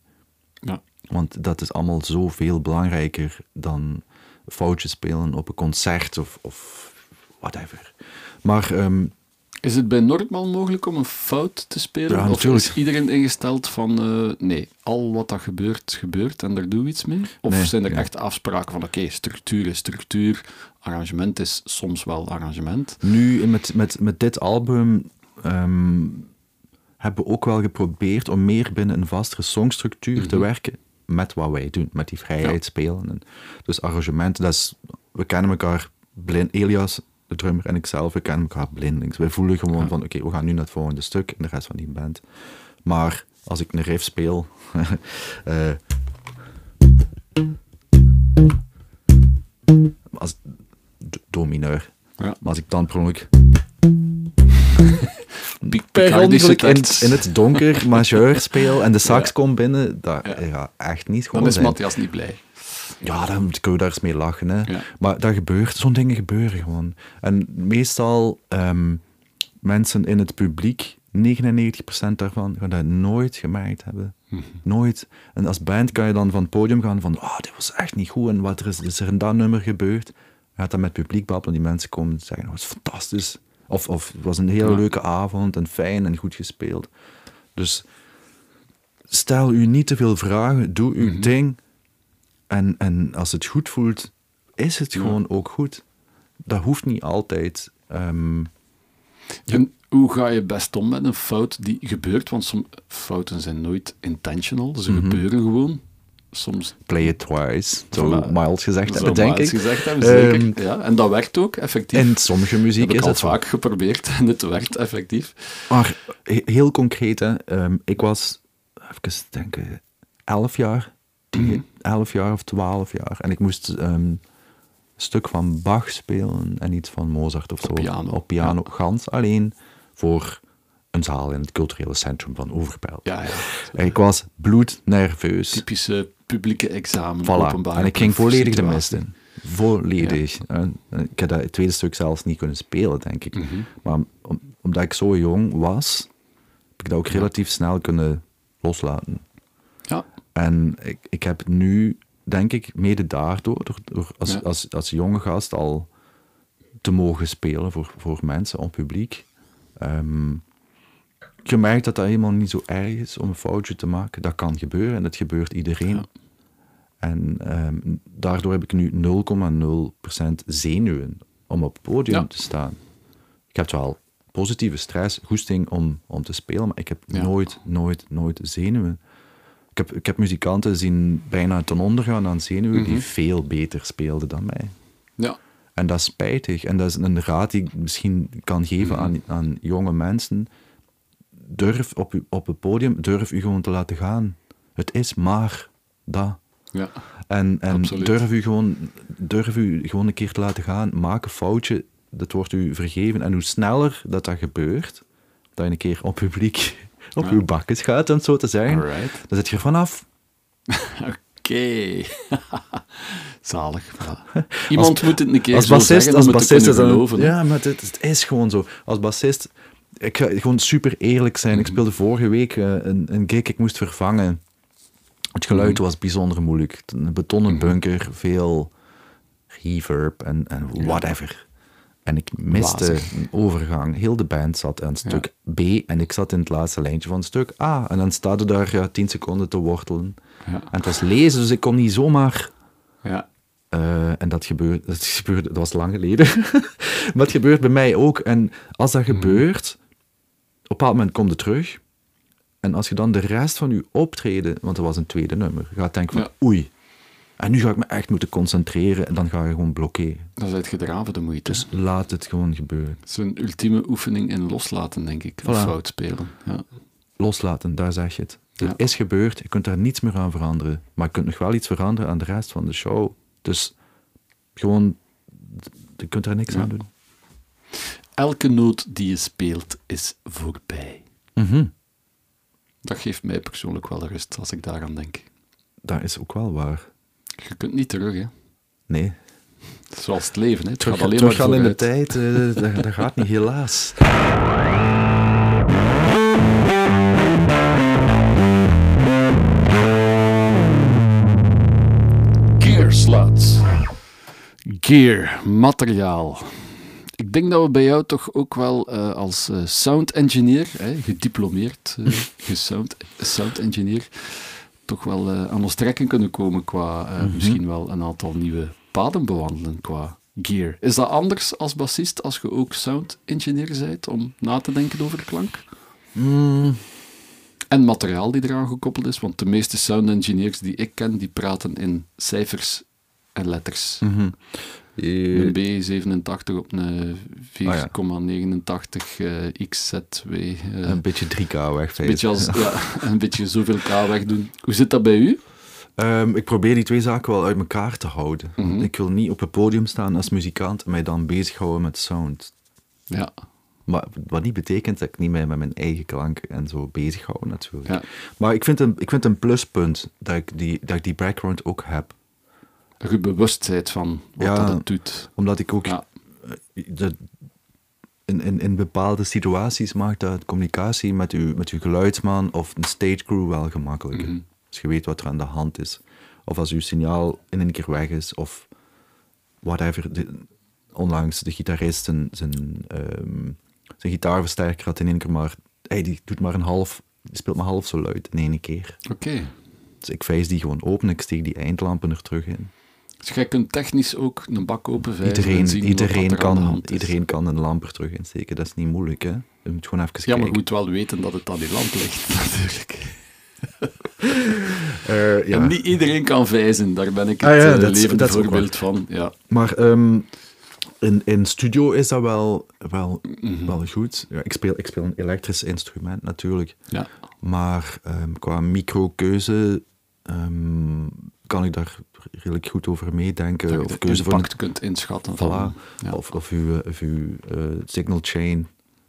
Ja. Want dat is allemaal zoveel belangrijker dan foutjes spelen op een concert of, of whatever. Maar ehm, Is het bij Noordman mogelijk om een fout te spelen? Ja, of is iedereen ingesteld van eh, nee, al wat dat gebeurt, gebeurt en daar doen we iets mee? Of Nee, zijn er echt afspraken van oké, structuur is structuur, arrangement is soms wel arrangement? nu met, met, met dit album ehm, hebben we ook wel geprobeerd om meer binnen een vastere songstructuur te werken met wat wij doen, met die vrijheid Ja. spelen. En dus arrangementen, dat is, we kennen elkaar blind. Elias, de drummer, en ikzelf, we kennen elkaar blindelings. Wij voelen gewoon van, oké, we gaan nu naar het volgende stuk en de rest van die band. Maar als ik een riff speel... [laughs] eh, als do mineur. Ja. Maar als ik dan per ongeluk [laughs] per ongeluk in, in het donker majeur speel en de sax Ja. komt binnen, dat Ja. gaat echt niet gewoon Dan is zijn. Matthias niet blij. Ja, dan kun je daar eens mee lachen. Hè. Ja. Maar dat gebeurt, zo'n dingen gebeuren gewoon. En meestal, ehm, mensen in het publiek, 99% daarvan, gaan dat nooit gemerkt hebben. Mhm. Nooit. En als band kan je dan van het podium gaan van, oh, dit was echt niet goed en wat er is, is er in dat nummer gebeurd. Je gaat dan met het publiek babbelen, die mensen komen en zeggen, oh, het was fantastisch. Of, of het was een hele Ja. leuke avond en fijn en goed gespeeld. Dus stel u niet te veel vragen, doe uw Mhm. ding. En, en als het goed voelt, is het Ja. gewoon ook goed. Dat hoeft niet altijd. ehm, En hoe ga je best om met een fout die gebeurt? Want sommige fouten zijn nooit intentional, ze Mhm. gebeuren gewoon. Soms play it twice, zo mild gezegd Zo hebben, denk ik. gezegd hebben, zeker. Ehm, ja, en dat werkt ook, effectief. In sommige muziek heb ik is al het vaak geprobeerd en het werkt effectief. Maar he- heel concreet, hè, ehm, ik was, even denken, elf jaar, tien, Mhm. elf jaar of twaalf jaar. En ik moest ehm, een stuk van Bach spelen en iets van Mozart of zo. Op piano, Op piano, gans alleen voor een zaal in het culturele centrum van Overpijl. Ja, ja. En ik was bloednerveus. Typische publieke examen, Voilà. openbare En ik ging volledig de mist in. Volledig. Ik heb dat het tweede stuk zelfs niet kunnen spelen, denk ik. Mhm. Maar om- omdat ik zo jong was, heb ik dat ook relatief snel kunnen loslaten. En ik, ik heb nu, denk ik, mede daardoor, door, door als, Ja. als, als jonge gast al te mogen spelen voor, voor mensen, om publiek, ehm, gemerkt dat dat helemaal niet zo erg is om een foutje te maken. Dat kan gebeuren en dat gebeurt iedereen. Ja. En ehm, daardoor heb ik nu 0,0% zenuwen om op het podium Ja. te staan. Ik heb wel positieve stress, goesting om, om te spelen, maar ik heb Ja. nooit, nooit, nooit zenuwen. Ik heb, ik heb muzikanten zien bijna ten onder gaan aan zenuwen Mhm. die veel beter speelden dan mij. ja. En dat is spijtig. En dat is een raad die ik misschien kan geven Mhm. aan, aan jonge mensen. Durf op, u, op het podium, durf u gewoon te laten gaan. Het is maar dat. ja. En, en Absoluut. durf u gewoon durf u gewoon een keer te laten gaan. Maak een foutje, dat wordt u vergeven. En hoe sneller dat dat gebeurt, dat je een keer op publiek op Ja. uw bakkes gaat, om het zo te zeggen, Alright. dan zit je vanaf. [laughs] Oké. [laughs] Zalig. Iemand moet het een keer Als zo bassist, zeggen als bassist is. Ja, maar het, het is gewoon zo. Als bassist, ik ga gewoon super eerlijk zijn. Mhm. Ik speelde vorige week eh, een, een gig, ik moest vervangen. Het geluid Mhm. was bijzonder moeilijk. Een betonnen bunker, veel reverb en, en whatever. En ik miste een overgang. Heel de band zat aan stuk B en ik zat in het laatste lijntje van stuk A. En dan staat er daar ja, tien seconden te wortelen. Ja. En het was lezen, dus ik kon niet zomaar Ja. eh, en dat gebeurde, dat gebeurde, dat was lang geleden. [laughs] maar het gebeurt bij mij ook. En als dat gebeurt, op een bepaald moment komt het terug. En als je dan de rest van je optreden, want dat was een tweede nummer, gaat denken van oei. En nu ga ik me echt moeten concentreren en dan ga je gewoon blokkeren. Dan het gedraven de moeite. Dus laat het gewoon gebeuren. Het is een ultieme oefening in loslaten, denk ik. Of fout spelen. Ja. Loslaten, daar zeg je het. Het Ja. is gebeurd, je kunt daar niets meer aan veranderen. Maar je kunt nog wel iets veranderen aan de rest van de show. Dus gewoon, je kunt daar niks Ja. aan doen. Elke noot die je speelt is voorbij. Mhm. Dat geeft mij persoonlijk wel rust als ik daaraan denk. Dat is ook wel waar. Je kunt niet terug, hè. Nee, Zoals het leven, hè. Het terug, gaat alleen maar teruggaan in de tijd, eh, dat, dat gaat niet, helaas. Gear sluts. Gear, materiaal. Ik denk dat we bij jou toch ook wel eh, als eh, sound engineer, hè, gediplomeerd eh, [laughs] gesound, sound engineer, toch wel eh, aan ons trekken kunnen komen qua eh, misschien wel een aantal nieuwe paden bewandelen qua gear. Is dat anders als bassist als je ook sound engineer bent om na te denken over klank? Mm, En materiaal die eraan gekoppeld is, want de meeste sound engineers die ik ken, die praten in cijfers en letters. mhm. Een B87 op een Ah, ja. 4,89 eh, XZW. eh, een beetje 3K een wegvijzen. beetje als, [laughs] ja, een beetje zoveel K wegdoen. Hoe zit dat bij u? Ehm, ik probeer die twee zaken wel uit elkaar te houden. Mhm. Ik wil niet op het podium staan als muzikant en mij dan bezighouden met sound. Ja, Maar wat niet betekent dat ik niet meer met mijn eigen klank en zo bezighoud natuurlijk. ja. Maar ik vind, een, ik vind een pluspunt dat ik, die, dat ik die background ook heb. Dat je bewust bent van wat Ja. dat het doet. Omdat ik ook Ja. dat in, in, in bepaalde situaties maakt dat communicatie met uw, met uw geluidsman of een stage crew wel gemakkelijker. Mhm. Als je weet wat er aan de hand is. Of als uw signaal in een keer weg is. Of whatever. De, onlangs de gitarist zijn, zijn, ehm, zijn gitaarversterker had in één keer maar... Hey, die doet maar een half... Die speelt maar half zo luid in één keer. Oké. Dus ik vijs die gewoon open. Ik steek die eindlampen er terug in. Dus jij kunt technisch ook een bak openvijzen en Iedereen, zien iedereen, er kan, iedereen kan een lamp er terug insteken. Dat is niet moeilijk, hè? Je moet gewoon even Ja, maar je kijken. moet wel weten dat het aan die lamp ligt, [laughs] natuurlijk. [laughs] Eh, ja. En niet iedereen kan vijzen, daar ben ik het Ah ja, ook voorbeeld van. Ja. Maar ehm, in, in studio is dat wel, wel, Mhm. wel goed. Ja, ik, speel, ik speel een elektrisch instrument natuurlijk. Ja. Maar ehm, qua microkeuze ehm, kan ik daar redelijk goed over meedenken. Dat je of keuze van impact kunt inschatten. Van, ja. Of, of uw, of uw eh, signal chain,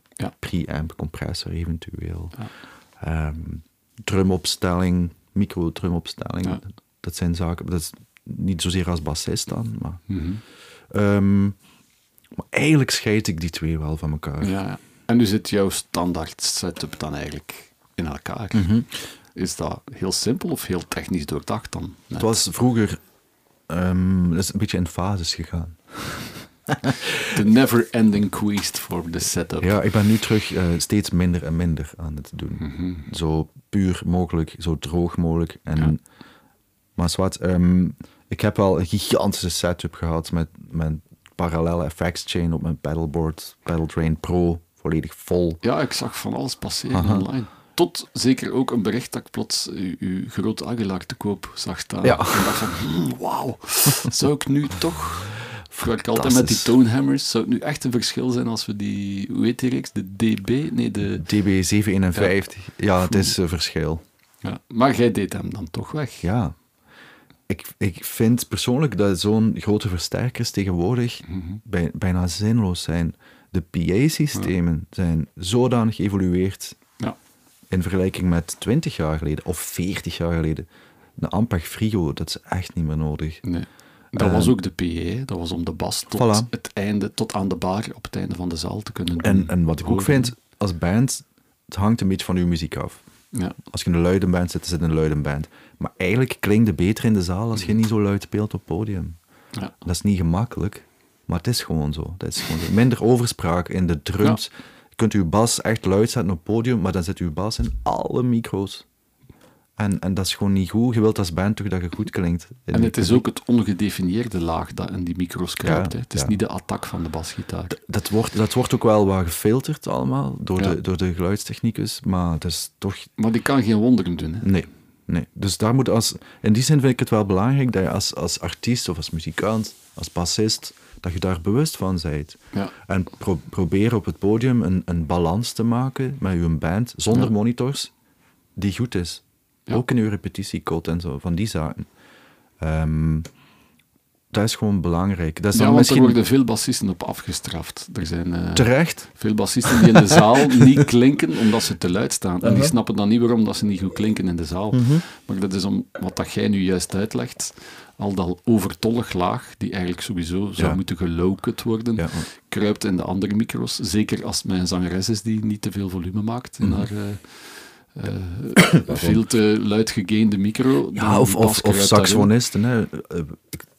Ja. preamp, compressor eventueel. Ja. Ehm, drumopstelling, micro-drumopstelling. Dat zijn zaken, dat is niet zozeer als bassist dan, maar... Mhm. ehm, maar eigenlijk scheid ik die twee wel van elkaar. ja. En nu zit jouw standaard setup dan eigenlijk in elkaar. Mhm. Is dat heel simpel of heel technisch doordacht dan? Het was vroeger... ehm, dat is een beetje in fases gegaan. [laughs] The never-ending quest for the setup. Ja, ik ben nu terug eh, steeds minder en minder aan het doen. Mhm. Zo puur mogelijk, zo droog mogelijk. En, Ja. Maar zwart, ehm, ik heb wel een gigantische setup gehad met mijn parallele effects chain op mijn pedalboard, Pedal Train Pro, volledig vol. Ja, ik zag van alles passeren Aha. online. Tot zeker ook een bericht dat ik plots uw, uw grote Aguilar te koop zag staan. Ja. En dacht van, hmm, wauw, zou ik nu toch... Ik werk altijd met die tonehammers. Zou het nu echt een verschil zijn als we die... Hoe heet die reeks? De DB? Nee, de... DB751, ja, het is een verschil. Ja. Maar jij deed hem dan toch weg. Ja. ik, ik vind persoonlijk dat zo'n grote versterkers tegenwoordig Mhm. bij, bijna zinloos zijn. De PA-systemen zijn zodanig geëvolueerd Ja. In vergelijking met 20 jaar geleden of 40 jaar geleden. De Ampeg Frigo, dat is echt niet meer nodig. Nee. Dat was ook de PA, hè. dat was om de bas tot, Voilà. het einde, tot aan de bar op het einde van de zaal te kunnen doen. En, en wat ik ook vind, als band, het hangt een beetje van uw muziek af. Ja, Als je in een luide band zit, zit een luide band. Maar eigenlijk klinkt het beter in de zaal als je niet zo luid speelt op het podium. ja. Dat is niet gemakkelijk, maar het is gewoon zo. Dat is gewoon zo. Minder overspraak in de drums. Je kunt uw bas echt luid zetten op het podium, maar dan zit uw bas in alle micro's. En, en dat is gewoon niet goed. Je wilt als band toch dat je goed klinkt. in En het is ook het ongedefinieerde laag dat in die micro's kruipt. Ja. Het is ja. niet de attack van de basgitaar. Dat wordt, dat wordt ook wel wat gefilterd allemaal door, Ja. de, door de geluidstechnicus, maar het is toch Maar die kan geen wonderen doen. Hè. Nee, nee. Dus daar moet als, in die zin vind ik het wel belangrijk dat je als, als artiest of als muzikant, als bassist, dat je daar bewust van bent. Ja. En pro- probeer op het podium een, een balans te maken met je band, zonder Ja. monitors, die goed is. Ja. Ook in je repetitiecode en zo, van die zaken. Ehm, dat is gewoon belangrijk. Dat is Ja, dan want misschien er worden veel bassisten op afgestraft. Er zijn eh, terecht. veel bassisten die in de [laughs] zaal niet klinken omdat ze te luid staan. En die Uh-huh. snappen dan niet waarom dat ze niet goed klinken in de zaal. Mhm. Maar dat is om wat dat jij nu juist uitlegt, al dat overtollig laag, die eigenlijk sowieso zou Ja. moeten geloked worden, Ja. kruipt in de andere micro's. Zeker als het mijn zangeres is die niet te veel volume maakt in Mhm. haar eh, eh, [coughs] veel te luid gegainde micro. Ja, of, of, of kruipt saxofonisten. Hè. Eh,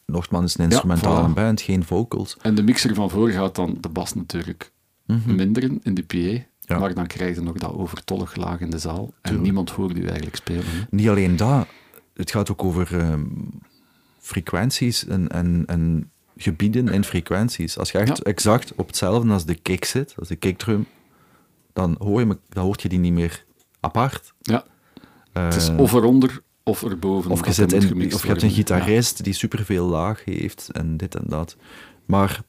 Nogmaals, een instrumentale voilà. band, geen vocals. En de mixer van voor gaat dan de bas natuurlijk Mhm. minderen in de PA. Ja. Maar dan krijg je nog dat overtollig laag in de zaal. En Tuurlijk. niemand hoort u eigenlijk spelen. hè. Niet alleen dat, het gaat ook over ehm, frequenties en, en, en gebieden en frequenties. Als je echt Ja. exact op hetzelfde als de kick zit, als de kickdrum, dan hoor je, me- dan hoort je die niet meer apart. Ja, het is Eh, of eronder of erboven. of je, zit in, of je hebt een. Ja. gitarist die superveel laag heeft en dit en dat. Maar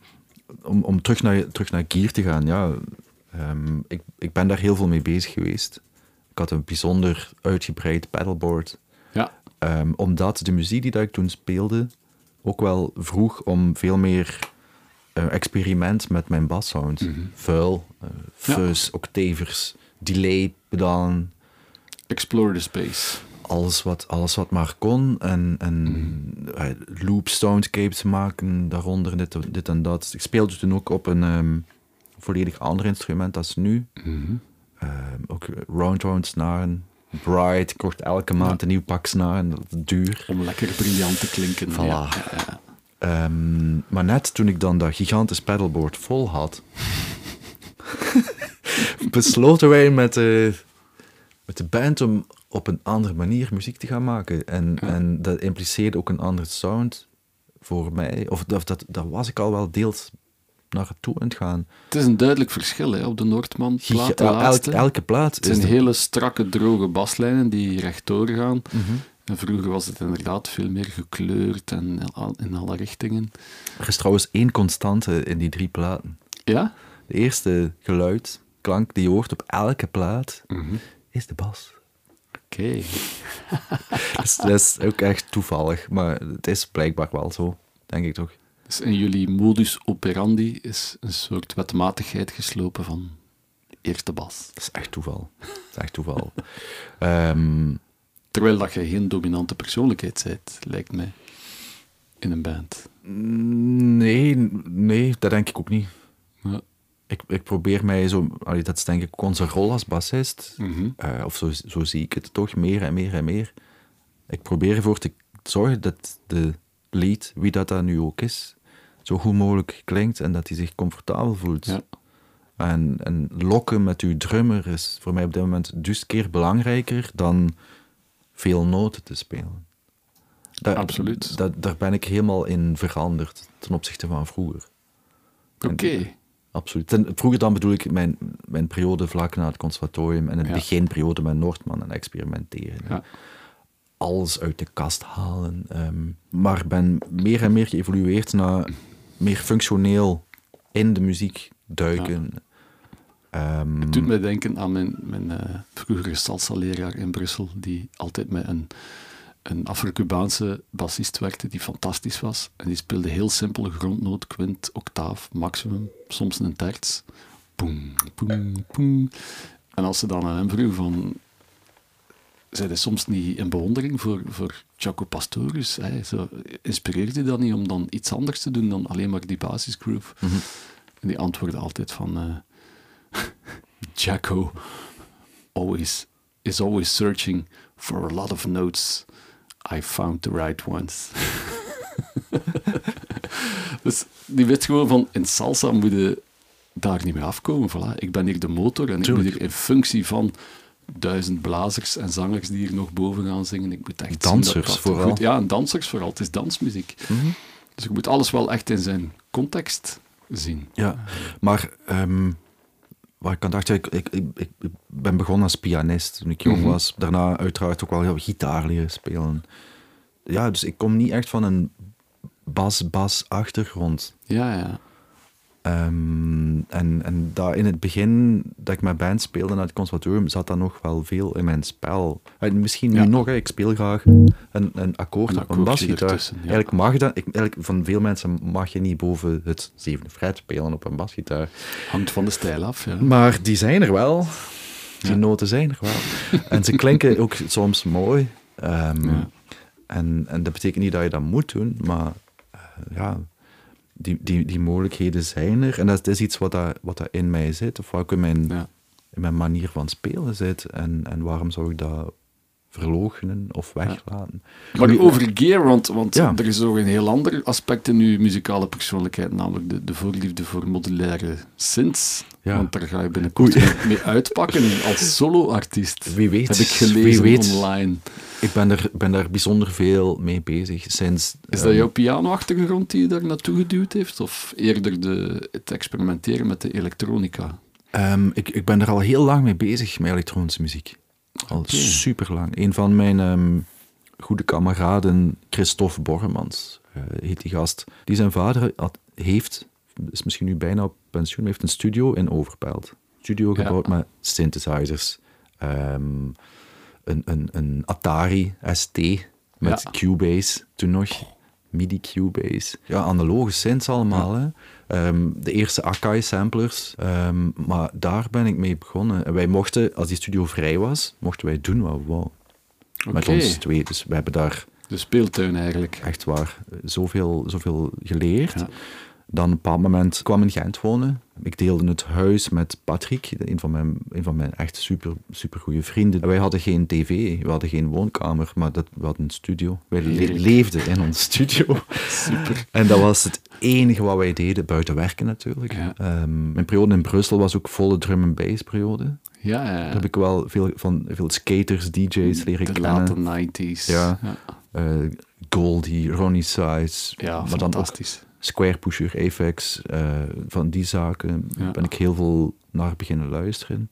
om, om terug, naar, terug naar Gear te gaan, ja, ehm, ik, ik ben daar heel veel mee bezig geweest. Ik had een bijzonder uitgebreid pedalboard. Ehm, omdat de muziek die dat ik toen speelde ook wel vroeg om veel meer eh, experiment met mijn bassound. Vuil, eh Ja. fuzz, octavers, delay, pedalen, explore the space. alles wat, alles wat maar kon. En, en eh, loop soundscapes maken, daaronder dit, dit en dat. Ik speelde toen ook op een ehm, volledig ander instrument als nu. Ehm, ook round round snaren, bright, kocht elke maand een nieuw pak snaren, dat is duur. Om lekker briljant te klinken. Voilà. Ehm, maar net toen ik dan dat gigantisch pedalboard vol had, [laughs] besloten wij met de, met de band om op een andere manier muziek te gaan maken. En, en dat impliceerde ook een andere sound voor mij. Of dat, dat, dat was ik al wel deels naartoe aan het gaan. Het is een duidelijk verschil hè, op de Noordman plaat. de laatste. elke plaat het zijn de- hele strakke, droge baslijnen die rechtdoor gaan. Mhm. En vroeger was het inderdaad veel meer gekleurd en in alle richtingen. Er is trouwens één constante in die drie platen. Ja? De eerste geluid, klank die je hoort op elke plaat, is de bas. Oké. [laughs] Dus dat is ook echt toevallig, maar het is blijkbaar wel zo, denk ik toch. Dus in jullie modus operandi is een soort wetmatigheid geslopen van eerste bas. Dat is echt toeval. Dat is echt toeval. [laughs] Ehm, Terwijl dat je geen dominante persoonlijkheid bent, lijkt mij, in een band. nee, nee, dat denk ik ook niet. Ja. Ik, ik probeer mij zo, allee, dat is denk ik onze rol als bassist, Mhm. Eh, of zo, zo zie ik het toch, meer en meer en meer. Ik probeer ervoor te zorgen dat de lead, wie dat dan nu ook is, zo goed mogelijk klinkt en dat hij zich comfortabel voelt. Ja. En, en lokken met uw drummer is voor mij op dit moment dus keer belangrijker dan veel noten te spelen. Daar, Absoluut. daar ben ik helemaal in veranderd ten opzichte van vroeger. Oké. Absoluut. Ten- vroeger dan bedoel ik mijn, mijn periode vlak na het conservatorium en het Ja. beginperiode met Noordman en experimenteren. Ja. Alles uit de kast halen. ehm, maar ben meer en meer geëvolueerd naar meer functioneel in de muziek duiken. Ehm, Het doet mij denken aan mijn, mijn eh, vroegere salsa-leraar in Brussel, die altijd met een, een Afro-Cubaanse bassist werkte die fantastisch was. En die speelde heel simpele grondnoot, kwint, octaaf, maximum, soms een terts. Boem. En als ze dan aan hem vroeg van... Zij soms niet in bewondering voor, voor Jaco Pastorius? Hè? Zo, inspireerde dat niet om dan iets anders te doen dan alleen maar die basisgroove? En die antwoordde altijd van... eh [laughs] Jaco always, is always searching for a lot of notes. I found the right ones. [laughs] dus die weet gewoon van, in salsa moet je daar niet mee afkomen. Voilà. Ik ben hier de motor en ik moet hier in functie van duizend blazers en zangers die hier nog boven gaan zingen. Ik moet echt zien dat Dansers dat vooral. goed- ja, en dansers vooral. Het is dansmuziek. Dus ik moet alles wel echt in zijn context zien. Ja, maar ehm, waar ik aan dacht, ik, ik, ik, ik ben begonnen als pianist toen ik jong Mhm. was. Daarna uiteraard ook wel heel gitaar leren spelen. Ja, dus ik kom niet echt van een bas-bas-achtergrond. Ja, ja. Ehm, en, en daar in het begin dat ik mijn band speelde naar het conservatorium, zat daar nog wel veel in mijn spel. En misschien Ja. nu nog, hè, ik speel graag een, een akkoord Een op een basgitaar. ja. Eigenlijk mag dat, ik, eigenlijk van veel mensen mag je niet boven het zevende fret spelen op een basgitaar. Hangt van de stijl af. Ja. Maar die zijn er wel. Die noten zijn er wel. en ze klinken ook soms mooi. Ehm, en, en dat betekent niet dat je dat moet doen, maar eh, ja, die, die, die mogelijkheden zijn er. En dat is iets wat, dat, wat dat in mij zit, of wat ook in mijn, Ja. in mijn manier van spelen zit. En, en waarom zou ik dat verloochenen of weglaten? Maar Nu- over gear, want, want Ja. er is ook een heel ander aspect in uw muzikale persoonlijkheid, namelijk de, de voorliefde voor modulaire synths. Ja. Want daar ga je binnenkort Oei. mee, uitpakken [laughs] als solo-artiest. Wie weet, Heb ik wie gelezen weet. online. Ik ben er, ben daar bijzonder veel mee bezig sinds... Is ehm, dat jouw piano-achtergrond die je daar naartoe geduwd heeft? Of eerder de, het experimenteren met de elektronica? Ehm, ik, ik ben er al heel lang mee bezig met elektronische muziek. Al super lang. Een van mijn ehm, goede kameraden, Christophe Borgemans, eh, heet die gast. Die zijn vader had, heeft, is misschien nu bijna op pensioen, maar heeft een studio in Overpelt. Studio Ja. gebouwd met synthesizers. Ehm, een, een, een Atari ST met Ja. Cubase toen nog. MIDI Cubase. Ja, analoge synths allemaal. Hè. Ehm, de eerste Akai samplers. Ehm, maar daar ben ik mee begonnen. En wij mochten, als die studio vrij was, mochten wij doen wat we wouden. Met ons twee. Dus we hebben daar De speeltuin eigenlijk. echt waar eh, zoveel, zoveel geleerd. Ja. Dan op een bepaald moment kwam in Gent wonen. Ik deelde het huis met Patrick, een van mijn, een van mijn echt super, super goede vrienden. Wij hadden geen tv, we hadden geen woonkamer, maar dat, we hadden een studio. Wij le- leefden in ons studio. [laughs] Super. En dat was het enige wat wij deden, buiten werken natuurlijk. Ja. Ehm, mijn periode in Brussel was ook volle drum and bass periode. Ja, ja. Daar heb ik wel veel van veel skaters, DJ's leren de kennen. late 90s. Ja. ja. Eh, Goldie, Ronnie Size, Ja, maar dan ook fantastisch. Square Pusher, Apex, eh, van die zaken Ja. ben ik heel veel naar beginnen luisteren.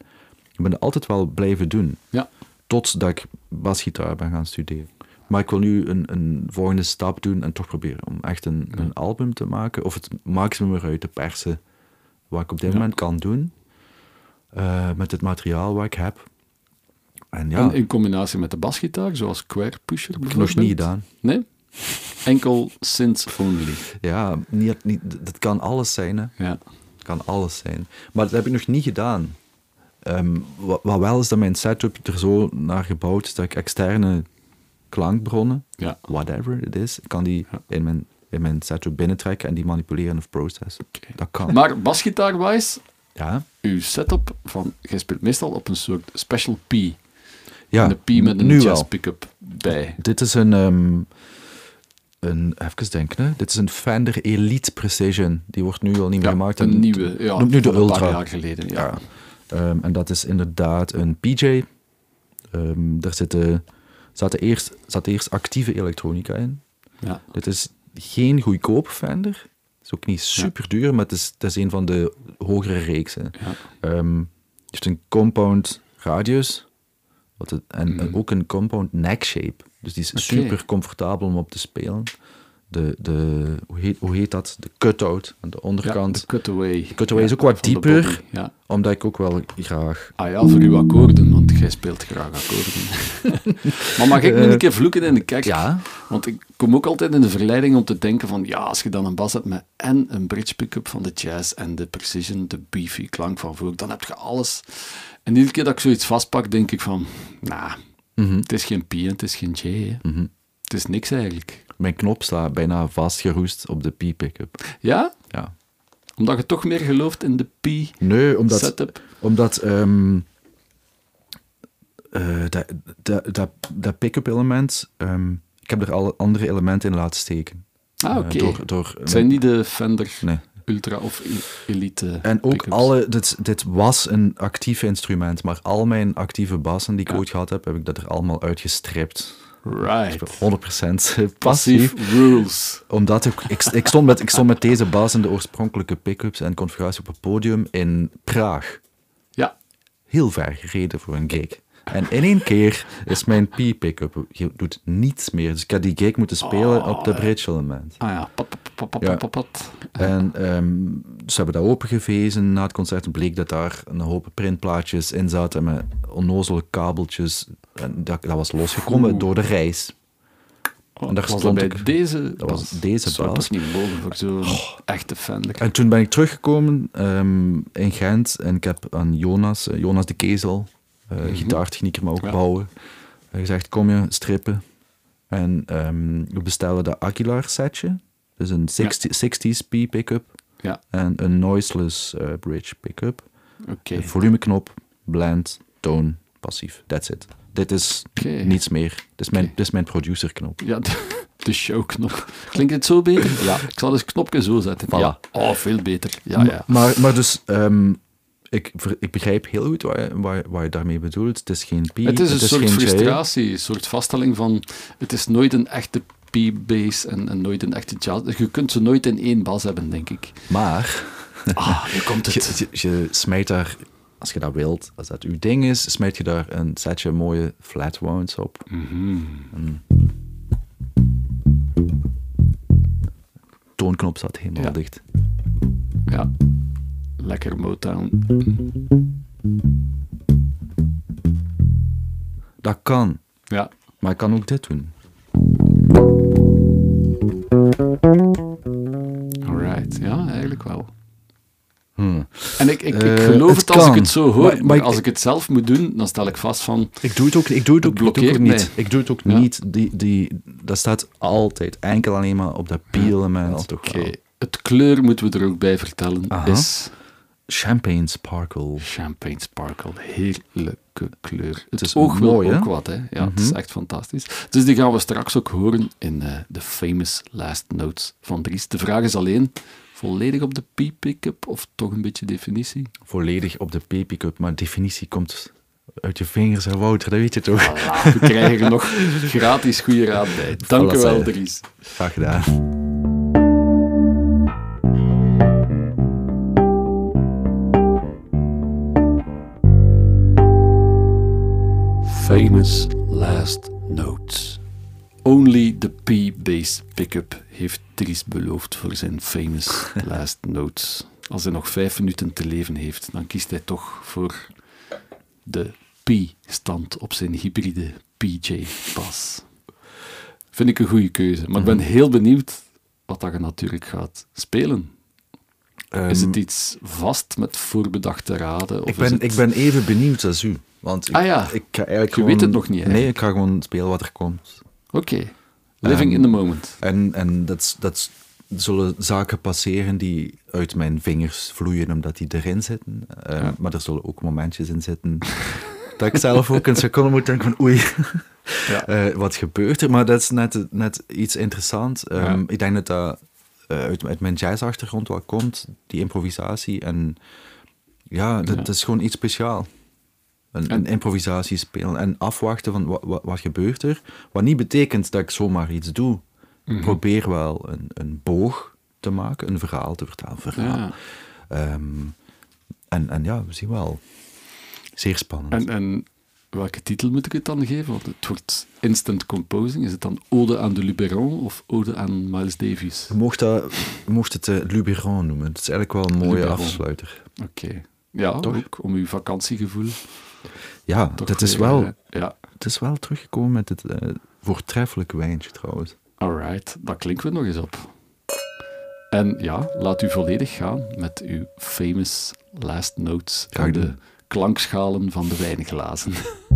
Ik ben het altijd wel blijven doen, Ja. totdat ik basgitaar ben gaan studeren. Maar ik wil nu een, een volgende stap doen en toch proberen om echt een, een album te maken, of het maximum eruit te persen wat ik op dit Ja. moment kan doen, eh, met het materiaal wat ik heb. En ja, En in combinatie met de basgitaar, zoals Square Pusher heb ik nog niet gedaan. Nee? Enkel synths only. Ja, niet, niet, dat kan alles zijn, hè. Ja. Het kan alles zijn. Maar dat heb ik nog niet gedaan. Ehm, wat, wat wel is dat mijn setup er zo naar gebouwd is dat ik externe klankbronnen, Ja. whatever it is, kan die Ja. in, mijn, in mijn setup binnentrekken en die manipuleren of processen. Dat kan. Maar basgitaar-wise, ja, uw setup van, jij speelt meestal op een soort special P. ja een P met een jazz pick-up bij. Dit is een, ehm, een, even denken, hè. dit is een Fender Elite Precision. Die wordt nu al niet meer Ja, gemaakt. een En- nieuwe, ja, noemt nu de van een paar Ultra. jaar geleden. Ja. Ja. Ehm, en dat is inderdaad een PJ. Ehm daar zitten, zaten eerst, zat eerst actieve elektronica in. Ja. Dit is geen goedkope Fender. Het is ook niet super duur, maar het is, het is een van de hogere reeksen. Ja. Ehm, het heeft een compound radius wat het, en Mhm. en ook een compound neck shape. Dus die is super comfortabel om op te spelen. de, de hoe, heet, hoe heet dat? De cut-out aan de Ja, onderkant. de cutaway. De cutaway is Ja, ook wat dieper. Ja. Omdat ik ook wel graag... Ah ja, voor uw akkoorden, want jij speelt graag akkoorden. [laughs] maar mag ik nu een keer vloeken in de kerk? Ja. Want ik kom ook altijd in de verleiding om te denken van, ja, als je dan een bas hebt met en een bridge pick-up van de jazz en de precision, de beefy klank van voor, dan heb je alles. En iedere keer dat ik zoiets vastpak, denk ik van, nou, Mhm. het is geen P en het is geen J. Hè. Het is niks eigenlijk. Mijn knop staat bijna vastgeroest op de P-pickup. Ja? Ja. Omdat je toch meer gelooft in de P Nee, omdat... setup. Omdat ehm, eh, dat, dat, dat, dat pick-up element, ehm, ik heb er alle andere elementen in laten steken. Ah, Eh, oké. door, door, Het zijn niet de Fender Nee. Ultra of Elite En ook pickups. alle, dit, dit was een actief instrument, maar al mijn actieve bassen die ik Ja. ooit gehad heb, heb ik dat er allemaal uitgestript. Right. 100% [laughs] passief. Rules. Omdat ik, ik, ik, stond met, ik stond met deze bas in de oorspronkelijke pick-ups en configuratie op het podium in Praag. Ja. Heel ver gereden voor een gig. En in één keer is mijn P-pickup, je doet niets meer. Dus ik had die gig moeten spelen op de bridge element. Ah ja. Pat, pat, pat, Ja. pat, pat. En ehm, ze hebben dat opengevezen na het concert. Bleek dat daar een hoop printplaatjes in zaten met onnozele kabeltjes. En dat, dat was losgekomen Oeh. door de reis. En daar was dat stond bij ik- deze dat was deze Zou bas. pas niet mogen voor zo'n echte Fender. En toen ben ik teruggekomen ehm, in Gent en ik heb aan Jonas, eh, Jonas de Kezel, eh gitaartechnieker, maar ook Ja. bouwen, eh, gezegd: Kom je strippen? En ehm, we bestellen de Aguilar setje, dus een 60, 60s P pickup Ja, en een noiseless eh, bridge pickup. oké. Een volumeknop, blend, toon, passief. That's it. Dit is niets meer. Dit is mijn, Oké. dit is mijn producerknop. Ja, [laughs] de, de showknop. Klinkt het zo beter? Ja. Ik zal eens het knopje zo zetten. Voilà. Ja. Oh, veel beter. Ja, ja. Maar, maar dus, ehm, ik, ik begrijp heel goed wat je, wat, wat je daarmee bedoelt. Het is geen P, Het is een soort geen J. frustratie, een soort vaststelling van het is nooit een echte P-bass en, en nooit een echte jazz. Je kunt ze nooit in één bas hebben, denk ik. Maar Ah, komt [laughs] je, het. je, je smijt daar, als je dat wilt, als dat uw ding is, smijt je daar een setje mooie flat wounds op. Mhm. Een toonknop staat helemaal Ja. dicht. Ja. Lekker Motown. Dat kan, Ja. maar ik kan ook dit doen. Alright. Ja, eigenlijk wel. Hmm. En ik, ik, ik Eh, geloof het het, als ik kan. het zo hoor, Maar- maar, ik- als ik het zelf moet doen, dan stel ik vast van... Ik doe het ook, ik doe het ook, ik doe het ook niet. Ik doe het ook Ja. niet. Die, die, dat staat altijd enkel alleen maar op dat P-element. toch Oké, wel. het kleur moeten we er ook bij vertellen, Aha. is Champagne Sparkle. Champagne Sparkle. Heerlijke kleur. Het, is oog wil mooi, ook wat, hè. Ja, het is echt fantastisch. Dus die gaan we straks ook horen in eh, de famous last notes van Dries. De vraag is alleen, volledig op de P-pickup of toch een beetje definitie? Volledig op de P-pickup, maar definitie komt uit je vingers, hè, Wouter, dat weet je toch? Voilà, we krijgen er nog gratis goede raad bij. Dank u wel, Dries. Graag gedaan. Famous last notes. Only the P-bass pickup heeft Dries beloofd voor zijn famous [laughs] last notes. Als hij nog vijf minuten te leven heeft, dan kiest hij toch voor de P-stand op zijn hybride PJ-bas. Vind ik een goede keuze. Maar ik ben heel benieuwd wat dat je natuurlijk gaat spelen. is Ehm, het iets vast met voorbedachte raden? Of ik, ben, het... ik ben even benieuwd als u. Want ik, Ah ja, ik ga eigenlijk je gewoon, weet het nog niet, hè? Nee, ik ga gewoon spelen wat er komt. Oké. Living in the moment. En, en dat, zullen zaken passeren die uit mijn vingers vloeien omdat die erin zitten. Eh, Ja. Maar er zullen ook momentjes in zitten [laughs] dat ik zelf ook een seconde moet denken van oei, [laughs] Ja. eh, wat gebeurt er? Maar dat is net, net iets interessants. Ehm, Ja. Ik denk dat dat eh, uit, uit mijn jazzachtergrond wel komt, die improvisatie. En ja, dat, Ja. dat is gewoon iets speciaals. Een, En- een improvisatie spelen en afwachten van wat, wat, wat gebeurt er. Wat niet betekent dat ik zomaar iets doe. Mhm. Ik probeer wel een, een boog te maken, een verhaal te vertellen. een Verhaal. Ja. Ehm, en, en ja, we zien wel. Zeer spannend. En, en Welke titel moet ik het dan geven? Want het wordt instant composing. Is het dan Ode aan de Luberon of Ode aan Miles Davis? Je mocht, dat, je mocht het uh, Luberon noemen. Het is eigenlijk wel een mooie Luberon. afsluiter. Oké. Ja, Toch? ook om uw vakantiegevoel. Ja, toch het is, wel, ja, het is wel teruggekomen met het eh, voortreffelijke wijntje trouwens. alright. Dat klinkt we nog eens op. En ja, laat u volledig gaan met uw famous last notes Ga de klankschalen van de wijnglazen. [laughs]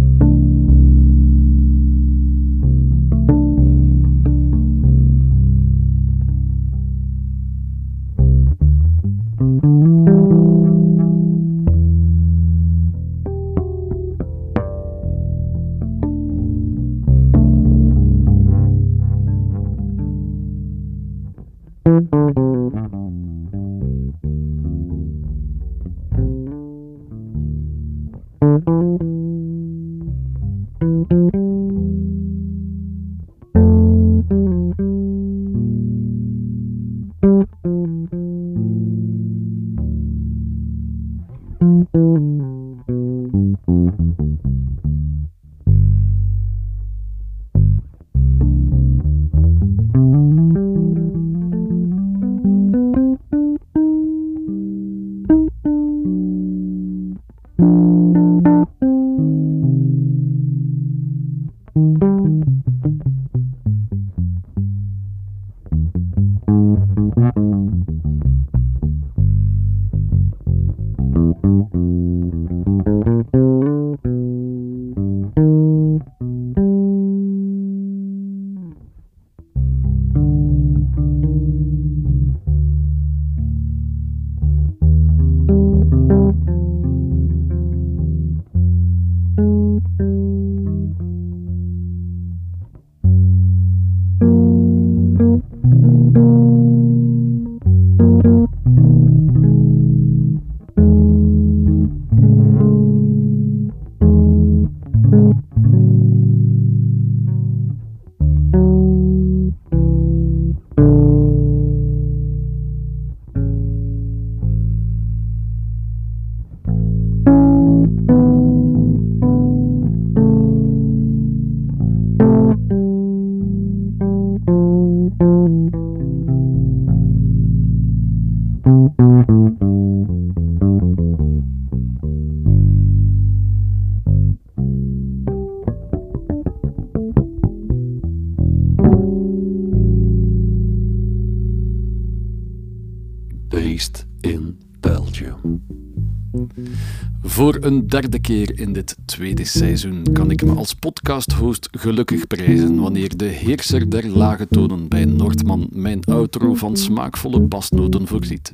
derde keer in dit tweede seizoen kan ik me als podcasthost gelukkig prijzen wanneer de heerser der lage tonen bij Noordman mijn outro van smaakvolle basnoten voorziet.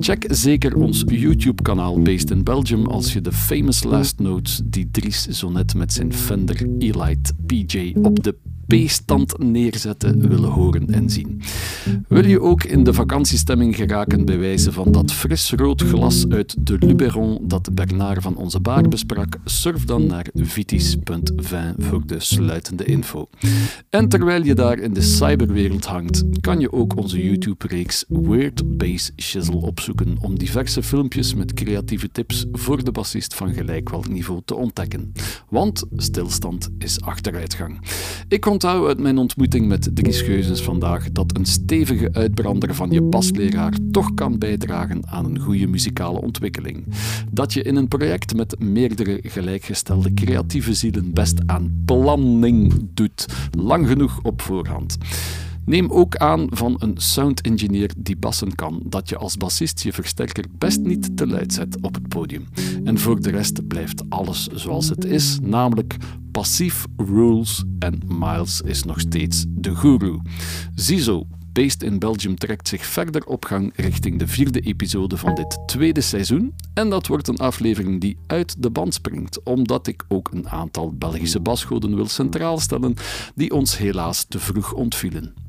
Check zeker ons YouTube-kanaal Based in Belgium als je de famous last notes die Dries zo net met zijn Fender Elite PJ op de P-stand neerzetten willen horen en zien. Wil je ook in de vakantiestemming geraken bij wijze van dat fris rood glas uit de Luberon dat Bernard van onze baar besprak? Surf dan naar vitis.vin voor de sluitende info. En terwijl je daar in de cyberwereld hangt, kan je ook onze YouTube-reeks Weird Bass Shizzle opzoeken om diverse filmpjes met creatieve tips voor de bassist van gelijkwelk niveau te ontdekken. Want stilstand is achteruitgang. Ik onthoud uit mijn ontmoeting met Dries Geuzens vandaag dat een stevige uitbrander van je basleraar toch kan bijdragen aan een goede muzikale ontwikkeling. Dat je in een project met meerdere gelijkgestelde creatieve zielen best aan planning doet, lang genoeg op voorhand. Neem ook aan van een sound engineer die bassen kan, dat je als bassist je versterker best niet te luid zet op het podium. En voor de rest blijft alles zoals het is, namelijk passief rules en Miles is nog steeds de guru. Ziezo, Based in Belgium trekt zich verder op gang richting de vierde episode van dit tweede seizoen. En dat wordt een aflevering die uit de band springt, omdat ik ook een aantal Belgische basgoden wil centraal stellen die ons helaas te vroeg ontvielen.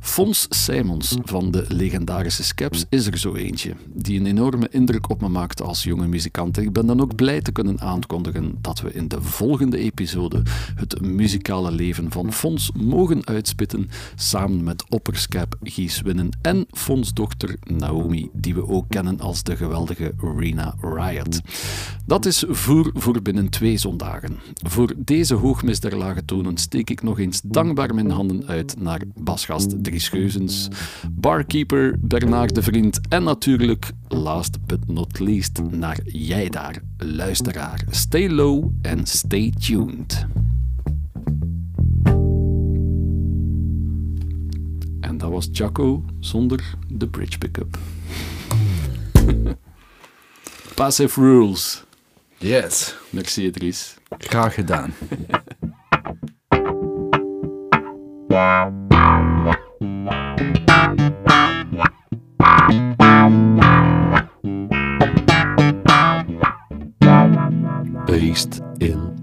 Fons Simons van de legendarische Skeps is er zo eentje, die een enorme indruk op me maakte als jonge muzikant. ik ben dan ook blij te kunnen aankondigen dat we in de volgende episode het muzikale leven van Fons mogen uitspitten, samen met opperskep Gies Winnen en Fons dochter Naomi, die we ook kennen als de geweldige Rena Riot. Dat is voer voor binnen twee zondagen. Voor deze hoogmis der lage tonen steek ik nog eens dankbaar mijn handen uit naar basgast Dries Scheuzens, barkeeper Bernard de Vriend en natuurlijk, last but not least, naar jij daar, luisteraar. Stay low en stay tuned. En dat was Jaco zonder de bridge pickup. [laughs] Passive rules. Yes. Merci, Idris. Graag gedaan. [laughs] Based in